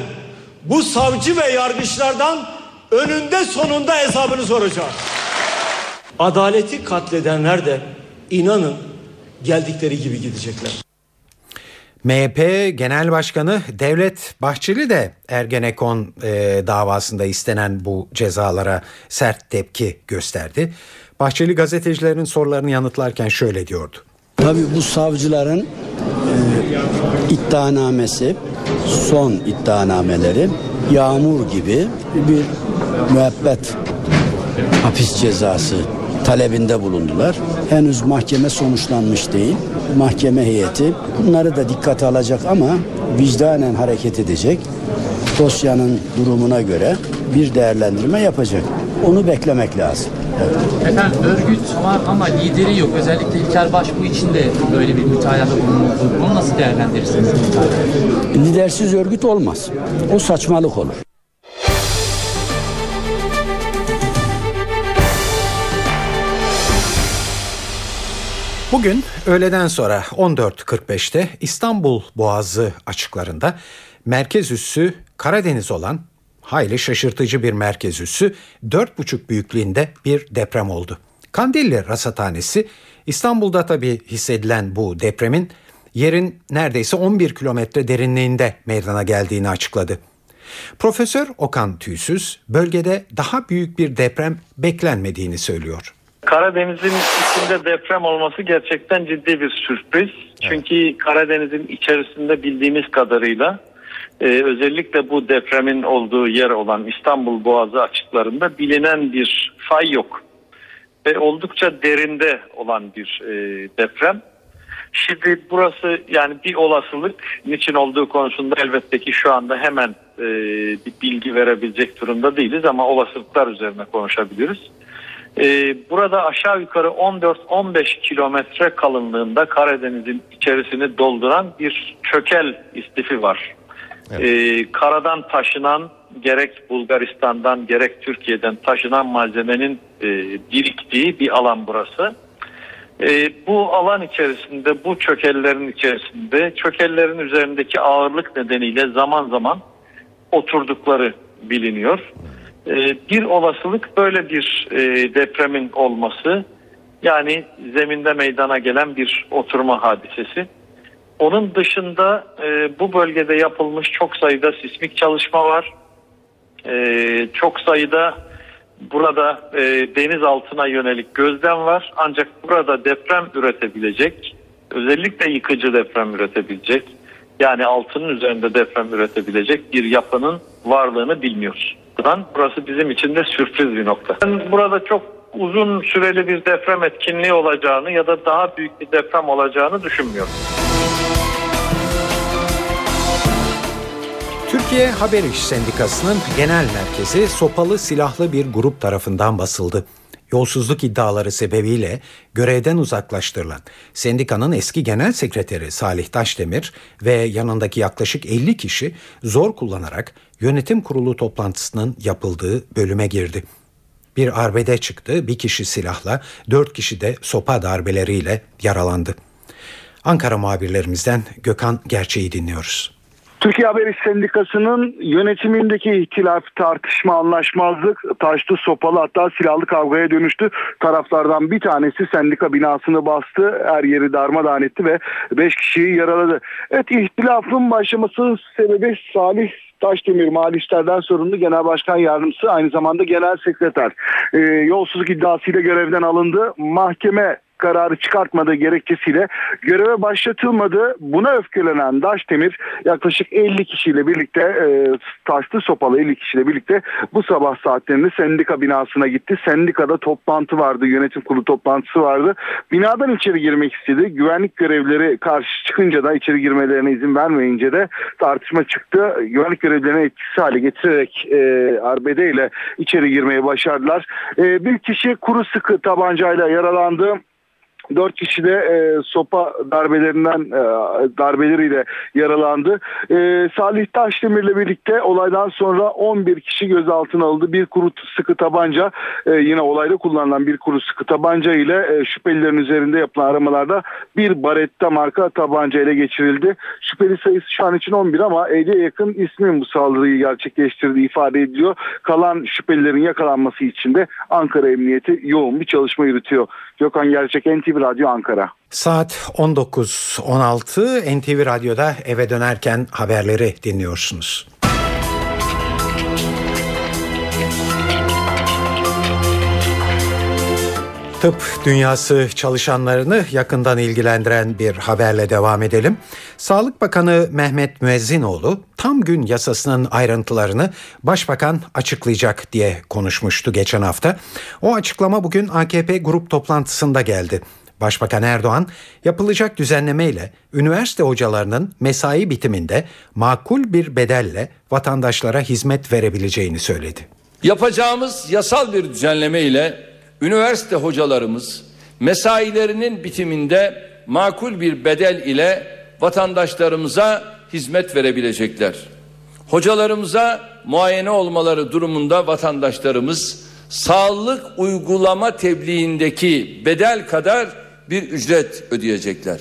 bu savcı ve yargıçlardan önünde sonunda hesabını soracağız. Adaleti katledenler de inanın geldikleri gibi gidecekler. MHP Genel Başkanı Devlet Bahçeli de Ergenekon e, davasında istenen bu cezalara sert tepki gösterdi. Bahçeli gazetecilerin sorularını yanıtlarken şöyle diyordu. Tabii bu savcıların e, iddianamesi, son iddianameleri yağmur gibi bir müebbet hapis cezası talebinde bulundular. Henüz mahkeme sonuçlanmış değil. Mahkeme heyeti bunları da dikkate alacak ama vicdanen hareket edecek. Dosyanın durumuna göre bir değerlendirme yapacak. Onu beklemek lazım. Evet. Efendim örgüt var ama lideri yok. Özellikle İlker Başbuğ için de böyle bir mütalada bulunuldu. Bunu nasıl değerlendirirsiniz? Lidersiz örgüt olmaz. O saçmalık olur. Bugün öğleden sonra 14.45'te İstanbul Boğazı açıklarında merkez üssü Karadeniz olan hayli şaşırtıcı bir merkez üssü 4,5 büyüklüğünde bir deprem oldu. Kandilli Rasathanesi İstanbul'da tabi hissedilen bu depremin yerin neredeyse 11 kilometre derinliğinde meydana geldiğini açıkladı. Profesör Okan Tüysüz bölgede daha büyük bir deprem beklenmediğini söylüyor. Karadeniz'in içinde deprem olması gerçekten ciddi bir sürpriz. Çünkü Karadeniz'in içerisinde bildiğimiz kadarıyla e, özellikle bu depremin olduğu yer olan İstanbul Boğazı açıklarında bilinen bir fay yok. Ve oldukça derinde olan bir e, deprem. Şimdi burası yani bir olasılık niçin olduğu konusunda elbette ki şu anda hemen e, bir bilgi verebilecek durumda değiliz ama olasılıklar üzerine konuşabiliriz. E, burada aşağı yukarı 14-15 kilometre kalınlığında Karadeniz'in içerisini dolduran bir çökel istifi var. E, karadan taşınan gerek Bulgaristan'dan gerek Türkiye'den taşınan malzemenin e, biriktiği bir alan burası. E, bu alan içerisinde, bu çökellerin içerisinde, çökellerin üzerindeki ağırlık nedeniyle zaman zaman oturdukları biliniyor. E, bir olasılık böyle bir e, depremin olması, yani zeminde meydana gelen bir oturma hadisesi. Onun dışında e, bu bölgede yapılmış çok sayıda sismik çalışma var. E, çok sayıda burada deniz altına yönelik gözlem var. Ancak burada deprem üretebilecek, özellikle yıkıcı deprem üretebilecek, yani altının üzerinde deprem üretebilecek bir yapının varlığını bilmiyoruz. Burası bizim için de sürpriz bir nokta. Ben burada çok uzun süreli bir deprem etkinliği olacağını ya da daha büyük bir deprem olacağını düşünmüyorum. Türkiye Haber İş Sendikası'nın genel merkezi sopalı silahlı bir grup tarafından basıldı. Yolsuzluk iddiaları sebebiyle görevden uzaklaştırılan sendikanın eski genel sekreteri Salih Taşdemir ve yanındaki yaklaşık 50 kişi zor kullanarak yönetim kurulu toplantısının yapıldığı bölüme girdi. Bir arbede çıktı, bir kişi silahla, dört kişi de sopa darbeleriyle yaralandı. Ankara muhabirlerimizden Gökhan Gerçeği dinliyoruz. Türkiye Haber İş Sendikası'nın yönetimindeki ihtilaf, tartışma, anlaşmazlık taştı, sopalı hatta silahlı kavgaya dönüştü. Taraflardan bir tanesi sendika binasını bastı, her yeri darmadağın etti ve 5 kişiyi yaraladı. Evet ihtilafın başlaması sebebi Salih Taşdemir Mali İşler'den sorumlu Genel Başkan Yardımcısı aynı zamanda Genel Sekreter. Ee, yolsuzluk iddiasıyla görevden alındı. Mahkeme kararı çıkartmadığı gerekçesiyle göreve başlatılmadı. Buna öfkelenen Daşdemir yaklaşık 50 kişiyle birlikte e, taşlı sopalı 50 kişiyle birlikte bu sabah saatlerinde sendika binasına gitti. Sendikada toplantı vardı. Yönetim kurulu toplantısı vardı. Binadan içeri girmek istedi. Güvenlik görevlileri karşı çıkınca da içeri girmelerine izin vermeyince de tartışma çıktı. Güvenlik görevlilerini etkisiz hale getirerek e, arbedeyle içeri girmeyi başardılar. E, bir kişi kuru sıkı tabancayla yaralandı. Dört kişi de e, sopa darbelerinden e, darbeleriyle yaralandı. E, Salih Taşdemir ile birlikte olaydan sonra 11 kişi gözaltına alındı. Bir kuru sıkı tabanca e, yine olayda kullanılan bir kuru sıkı tabanca ile e, şüphelilerin üzerinde yapılan aramalarda bir baretta marka tabanca ile geçirildi. Şüpheli sayısı şu an için 11 ama 50'ye yakın ismin bu saldırıyı gerçekleştirdiği ifade ediliyor. Kalan şüphelilerin yakalanması için de Ankara Emniyeti yoğun bir çalışma yürütüyor. Gökhan Gerçek NTV Radyo Ankara. Saat 19.16 NTV Radyo'da eve dönerken haberleri dinliyorsunuz. Tıp dünyası çalışanlarını yakından ilgilendiren bir haberle devam edelim. Sağlık Bakanı Mehmet Müezzinoğlu tam gün yasasının ayrıntılarını başbakan açıklayacak diye konuşmuştu geçen hafta. O açıklama bugün AKP grup toplantısında geldi. Başbakan Erdoğan yapılacak düzenlemeyle üniversite hocalarının mesai bitiminde makul bir bedelle vatandaşlara hizmet verebileceğini söyledi. Yapacağımız yasal bir düzenleme ile üniversite hocalarımız mesailerinin bitiminde makul bir bedel ile vatandaşlarımıza hizmet verebilecekler. Hocalarımıza muayene olmaları durumunda vatandaşlarımız sağlık uygulama tebliğindeki bedel kadar bir ücret ödeyecekler.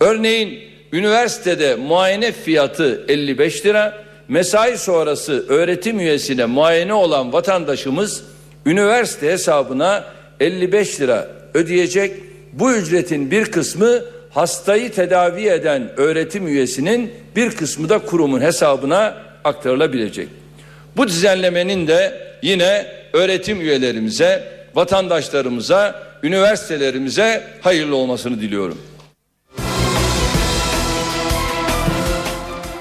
Örneğin üniversitede muayene fiyatı 55 lira, mesai sonrası öğretim üyesine muayene olan vatandaşımız üniversite hesabına 55 lira ödeyecek. Bu ücretin bir kısmı hastayı tedavi eden öğretim üyesinin bir kısmı da kurumun hesabına aktarılabilecek. Bu düzenlemenin de yine öğretim üyelerimize, vatandaşlarımıza, üniversitelerimize hayırlı olmasını diliyorum.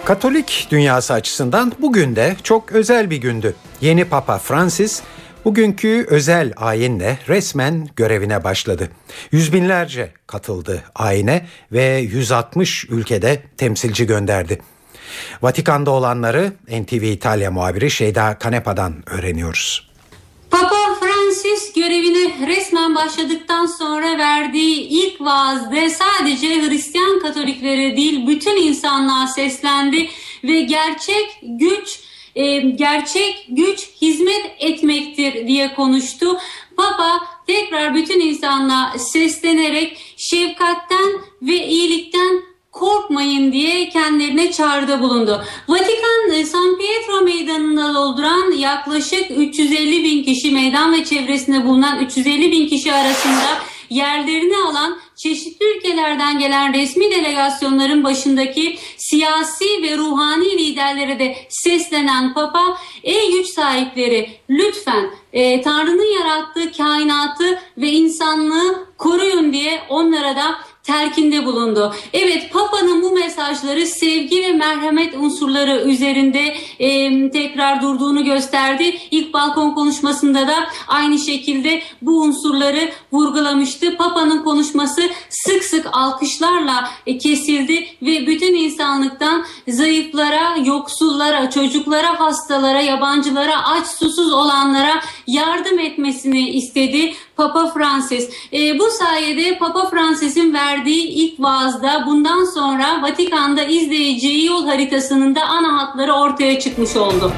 Katolik dünyası açısından bugün de çok özel bir gündü. Yeni Papa Francis Bugünkü özel ayinle resmen görevine başladı. Yüz binlerce katıldı ayine ve 160 ülkede temsilci gönderdi. Vatikan'da olanları NTV İtalya muhabiri Şeyda Kanepa'dan öğreniyoruz. Papa Francis görevine resmen başladıktan sonra verdiği ilk vaazda sadece Hristiyan Katolikleri değil bütün insanlığa seslendi ve gerçek güç e, gerçek güç hizmet etmektir diye konuştu. Papa tekrar bütün insanlığa seslenerek şefkatten ve iyilikten korkmayın diye kendilerine çağrıda bulundu. Vatikan e, San Pietro meydanında dolduran yaklaşık 350 bin kişi meydan ve çevresinde bulunan 350 bin kişi arasında yerlerini alan çeşitli ülkelerden gelen resmi delegasyonların başındaki siyasi ve ruhani liderlere de seslenen Papa, ey güç sahipleri lütfen e, Tanrı'nın yarattığı kainatı ve insanlığı koruyun diye onlara da terkinde bulundu. Evet Papa'nın bu mesajları sevgi ve merhamet unsurları üzerinde e, tekrar durduğunu gösterdi. İlk balkon konuşmasında da aynı şekilde bu unsurları vurgulamıştı. Papa'nın konuşması sık sık alkışlarla e, kesildi ve bütün insanlıktan zayıflara, yoksullara, çocuklara, hastalara, yabancılara, aç susuz olanlara yardım etmesini istedi Papa Francis. E, bu sayede Papa Francis'in verdiği ilk vaazda bundan sonra Vatikan'da izleyeceği yol haritasının da ana hatları ortaya çıkmış oldu.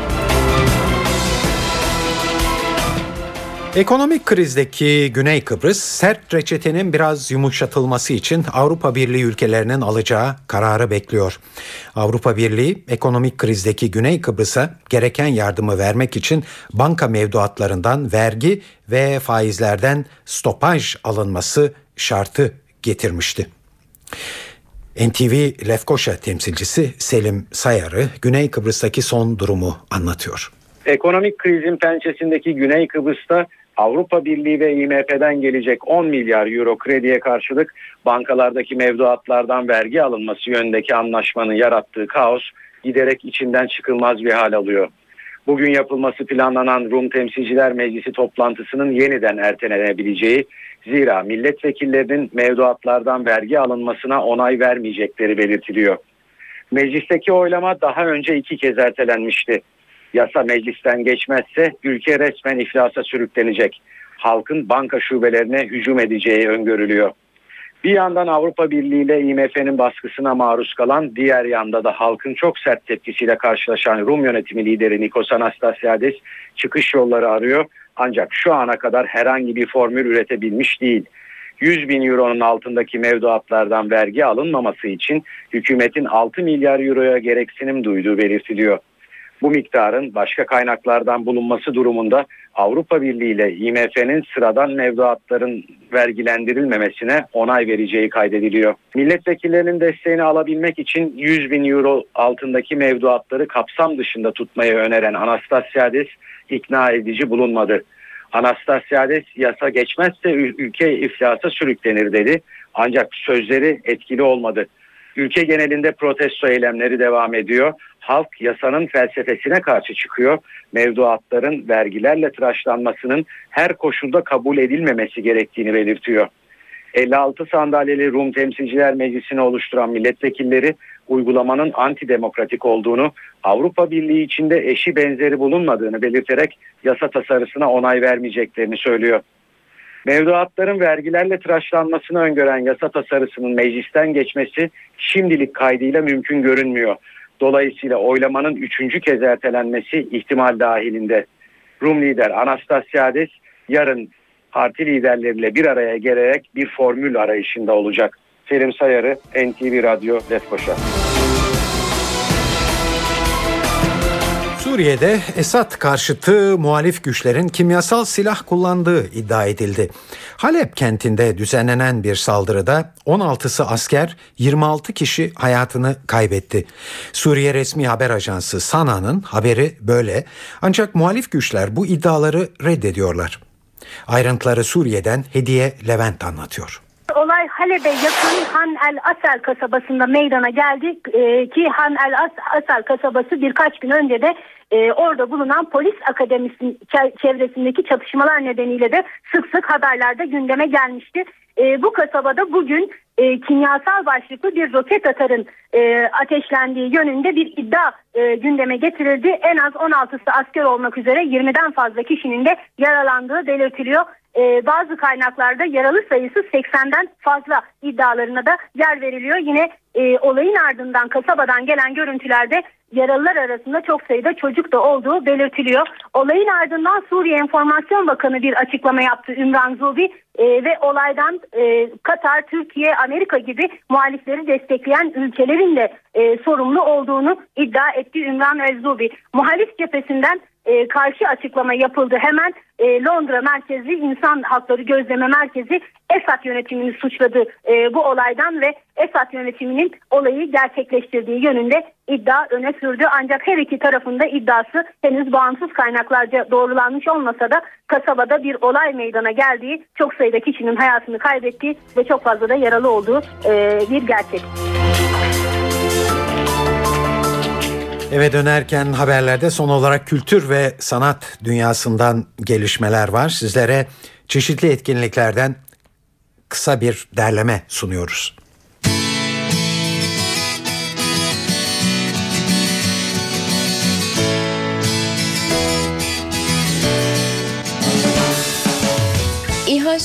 Ekonomik krizdeki Güney Kıbrıs sert reçetenin biraz yumuşatılması için Avrupa Birliği ülkelerinin alacağı kararı bekliyor. Avrupa Birliği ekonomik krizdeki Güney Kıbrıs'a gereken yardımı vermek için banka mevduatlarından vergi ve faizlerden stopaj alınması şartı getirmişti. NTV Lefkoşa temsilcisi Selim Sayarı Güney Kıbrıs'taki son durumu anlatıyor. Ekonomik krizin pençesindeki Güney Kıbrıs'ta Avrupa Birliği ve IMF'den gelecek 10 milyar euro krediye karşılık bankalardaki mevduatlardan vergi alınması yönündeki anlaşmanın yarattığı kaos giderek içinden çıkılmaz bir hal alıyor. Bugün yapılması planlanan Rum Temsilciler Meclisi toplantısının yeniden ertelenebileceği zira milletvekillerinin mevduatlardan vergi alınmasına onay vermeyecekleri belirtiliyor. Meclisteki oylama daha önce iki kez ertelenmişti yasa meclisten geçmezse ülke resmen iflasa sürüklenecek. Halkın banka şubelerine hücum edeceği öngörülüyor. Bir yandan Avrupa Birliği ile IMF'nin baskısına maruz kalan, diğer yanda da halkın çok sert tepkisiyle karşılaşan Rum yönetimi lideri Nikos Anastasiades çıkış yolları arıyor. Ancak şu ana kadar herhangi bir formül üretebilmiş değil. 100 bin euronun altındaki mevduatlardan vergi alınmaması için hükümetin 6 milyar euroya gereksinim duyduğu belirtiliyor. Bu miktarın başka kaynaklardan bulunması durumunda Avrupa Birliği ile IMF'nin sıradan mevduatların vergilendirilmemesine onay vereceği kaydediliyor. Milletvekillerinin desteğini alabilmek için 100 bin euro altındaki mevduatları kapsam dışında tutmayı öneren Anastasiades ikna edici bulunmadı. Anastasiades yasa geçmezse ülke iflasa sürüklenir dedi. Ancak sözleri etkili olmadı. Ülke genelinde protesto eylemleri devam ediyor. Halk yasanın felsefesine karşı çıkıyor. Mevduatların vergilerle tıraşlanmasının her koşulda kabul edilmemesi gerektiğini belirtiyor. 56 sandalyeli Rum Temsilciler Meclisi'ni oluşturan milletvekilleri uygulamanın antidemokratik olduğunu, Avrupa Birliği içinde eşi benzeri bulunmadığını belirterek yasa tasarısına onay vermeyeceklerini söylüyor. Mevduatların vergilerle tıraşlanmasını öngören yasa tasarısının meclisten geçmesi şimdilik kaydıyla mümkün görünmüyor. Dolayısıyla oylamanın üçüncü kez ertelenmesi ihtimal dahilinde. Rum lider Anastasiades yarın parti liderleriyle bir araya gelerek bir formül arayışında olacak. Selim Sayarı, NTV Radyo, Lefkoşa. Suriye'de Esad karşıtı muhalif güçlerin kimyasal silah kullandığı iddia edildi. Halep kentinde düzenlenen bir saldırıda 16'sı asker, 26 kişi hayatını kaybetti. Suriye resmi haber ajansı Sana'nın haberi böyle. Ancak muhalif güçler bu iddiaları reddediyorlar. Ayrıntıları Suriye'den Hediye Levent anlatıyor. Olay Halep'e yakın Han El Asel kasabasında meydana geldi ee, ki Han El Asel kasabası birkaç gün önce de e, orada bulunan polis akademisinin çevresindeki çatışmalar nedeniyle de sık sık haberlerde gündeme gelmişti. E, bu kasabada bugün e, kimyasal başlıklı bir roket atarın e, ateşlendiği yönünde bir iddia e, gündeme getirildi. En az 16'sı asker olmak üzere 20'den fazla kişinin de yaralandığı belirtiliyor. E, bazı kaynaklarda yaralı sayısı 80'den fazla iddialarına da yer veriliyor. Yine e, olayın ardından kasabadan gelen görüntülerde yaralılar arasında çok sayıda çocuk da olduğu belirtiliyor. Olayın ardından Suriye Enformasyon Bakanı bir açıklama yaptı Ümran Zubi e, ve olaydan e, Katar, Türkiye, Amerika gibi muhalifleri destekleyen ülkelerin de e, sorumlu olduğunu iddia etti Ümran Ezzubi. Muhalif cephesinden e, karşı açıklama yapıldı. Hemen e, Londra merkezli insan hakları gözleme merkezi Esad yönetimini suçladı e, bu olaydan ve Esad yönetiminin olayı gerçekleştirdiği yönünde iddia öne sürdü. Ancak her iki tarafında iddiası henüz bağımsız kaynaklarca doğrulanmış olmasa da kasabada bir olay meydana geldiği, çok sayıda kişinin hayatını kaybettiği ve çok fazla da yaralı olduğu e, bir gerçek. Eve dönerken haberlerde son olarak kültür ve sanat dünyasından gelişmeler var. Sizlere çeşitli etkinliklerden kısa bir derleme sunuyoruz.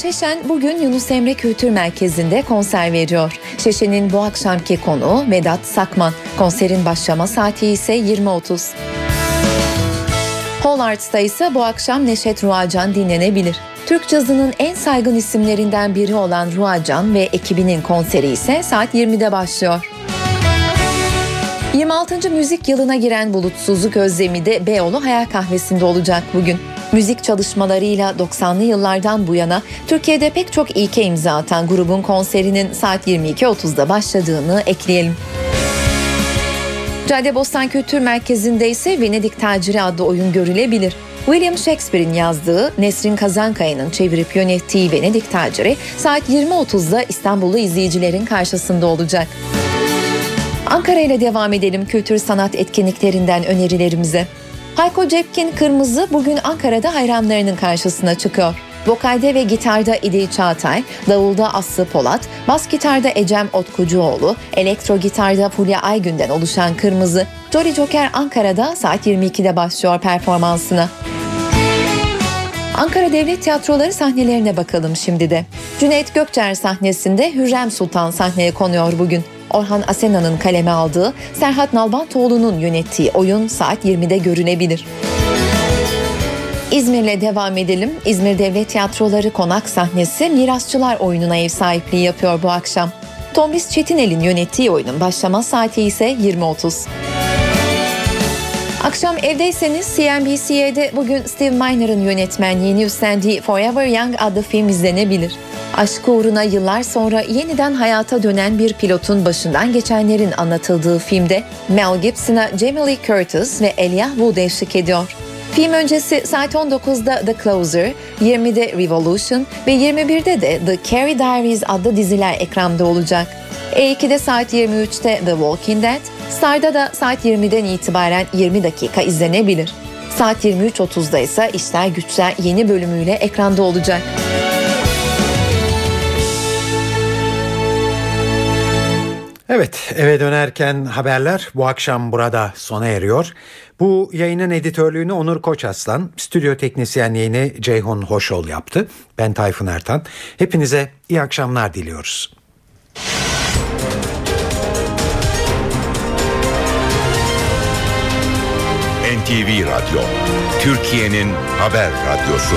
Şeşen bugün Yunus Emre Kültür Merkezi'nde konser veriyor. Şeşen'in bu akşamki konuğu Vedat Sakman. Konserin başlama saati ise 20.30. Hall Arts'ta ise bu akşam Neşet Ruacan dinlenebilir. Türk cazının en saygın isimlerinden biri olan Ruacan ve ekibinin konseri ise saat 20'de başlıyor. 26. müzik yılına giren Bulutsuzluk Özlemi de Beyoğlu Hayal Kahvesi'nde olacak bugün. Müzik çalışmalarıyla 90'lı yıllardan bu yana Türkiye'de pek çok ilke imza atan grubun konserinin saat 22.30'da başladığını ekleyelim. Caddebostan Kültür Merkezi'nde ise Venedik Taciri adlı oyun görülebilir. William Shakespeare'in yazdığı, Nesrin Kazankaya'nın çevirip yönettiği Venedik Taciri saat 20.30'da İstanbullu izleyicilerin karşısında olacak. Ankara ile devam edelim kültür sanat etkinliklerinden önerilerimize. Hayko Cepkin Kırmızı bugün Ankara'da hayranlarının karşısına çıkıyor. Vokalde ve gitarda İdil Çağatay, davulda Aslı Polat, bas gitarda Ecem Otkucuoğlu, elektro gitarda Fulya Aygün'den oluşan Kırmızı, Jolly Joker Ankara'da saat 22'de başlıyor performansına. Ankara Devlet Tiyatroları sahnelerine bakalım şimdi de. Cüneyt Gökçer sahnesinde Hürrem Sultan sahneye konuyor bugün. Orhan Asena'nın kaleme aldığı, Serhat Nalbantoğlu'nun yönettiği oyun saat 20'de görünebilir. İzmir'le devam edelim. İzmir Devlet Tiyatroları konak sahnesi Mirasçılar oyununa ev sahipliği yapıyor bu akşam. Tombis Çetinel'in yönettiği oyunun başlama saati ise 20.30. Akşam evdeyseniz CNBC'de bugün Steve Miner'ın yönetmenliğini üstlendiği Forever Young adlı film izlenebilir. Aşkı uğruna yıllar sonra yeniden hayata dönen bir pilotun başından geçenlerin anlatıldığı filmde Mel Gibson'a Jamie Lee Curtis ve Elijah Wood eşlik ediyor. Film öncesi saat 19'da The Closer, 20'de Revolution ve 21'de de The Carrie Diaries adlı diziler ekranda olacak. E2'de saat 23'te The Walking Dead, Star'da da saat 20'den itibaren 20 dakika izlenebilir. Saat 23.30'da ise İşler Güçler yeni bölümüyle ekranda olacak. Evet eve dönerken haberler bu akşam burada sona eriyor. Bu yayının editörlüğünü Onur Koçaslan, stüdyo teknisyenliğini Ceyhun Hoşol yaptı. Ben Tayfun Ertan. Hepinize iyi akşamlar diliyoruz. NTV Radyo, Türkiye'nin haber radyosu.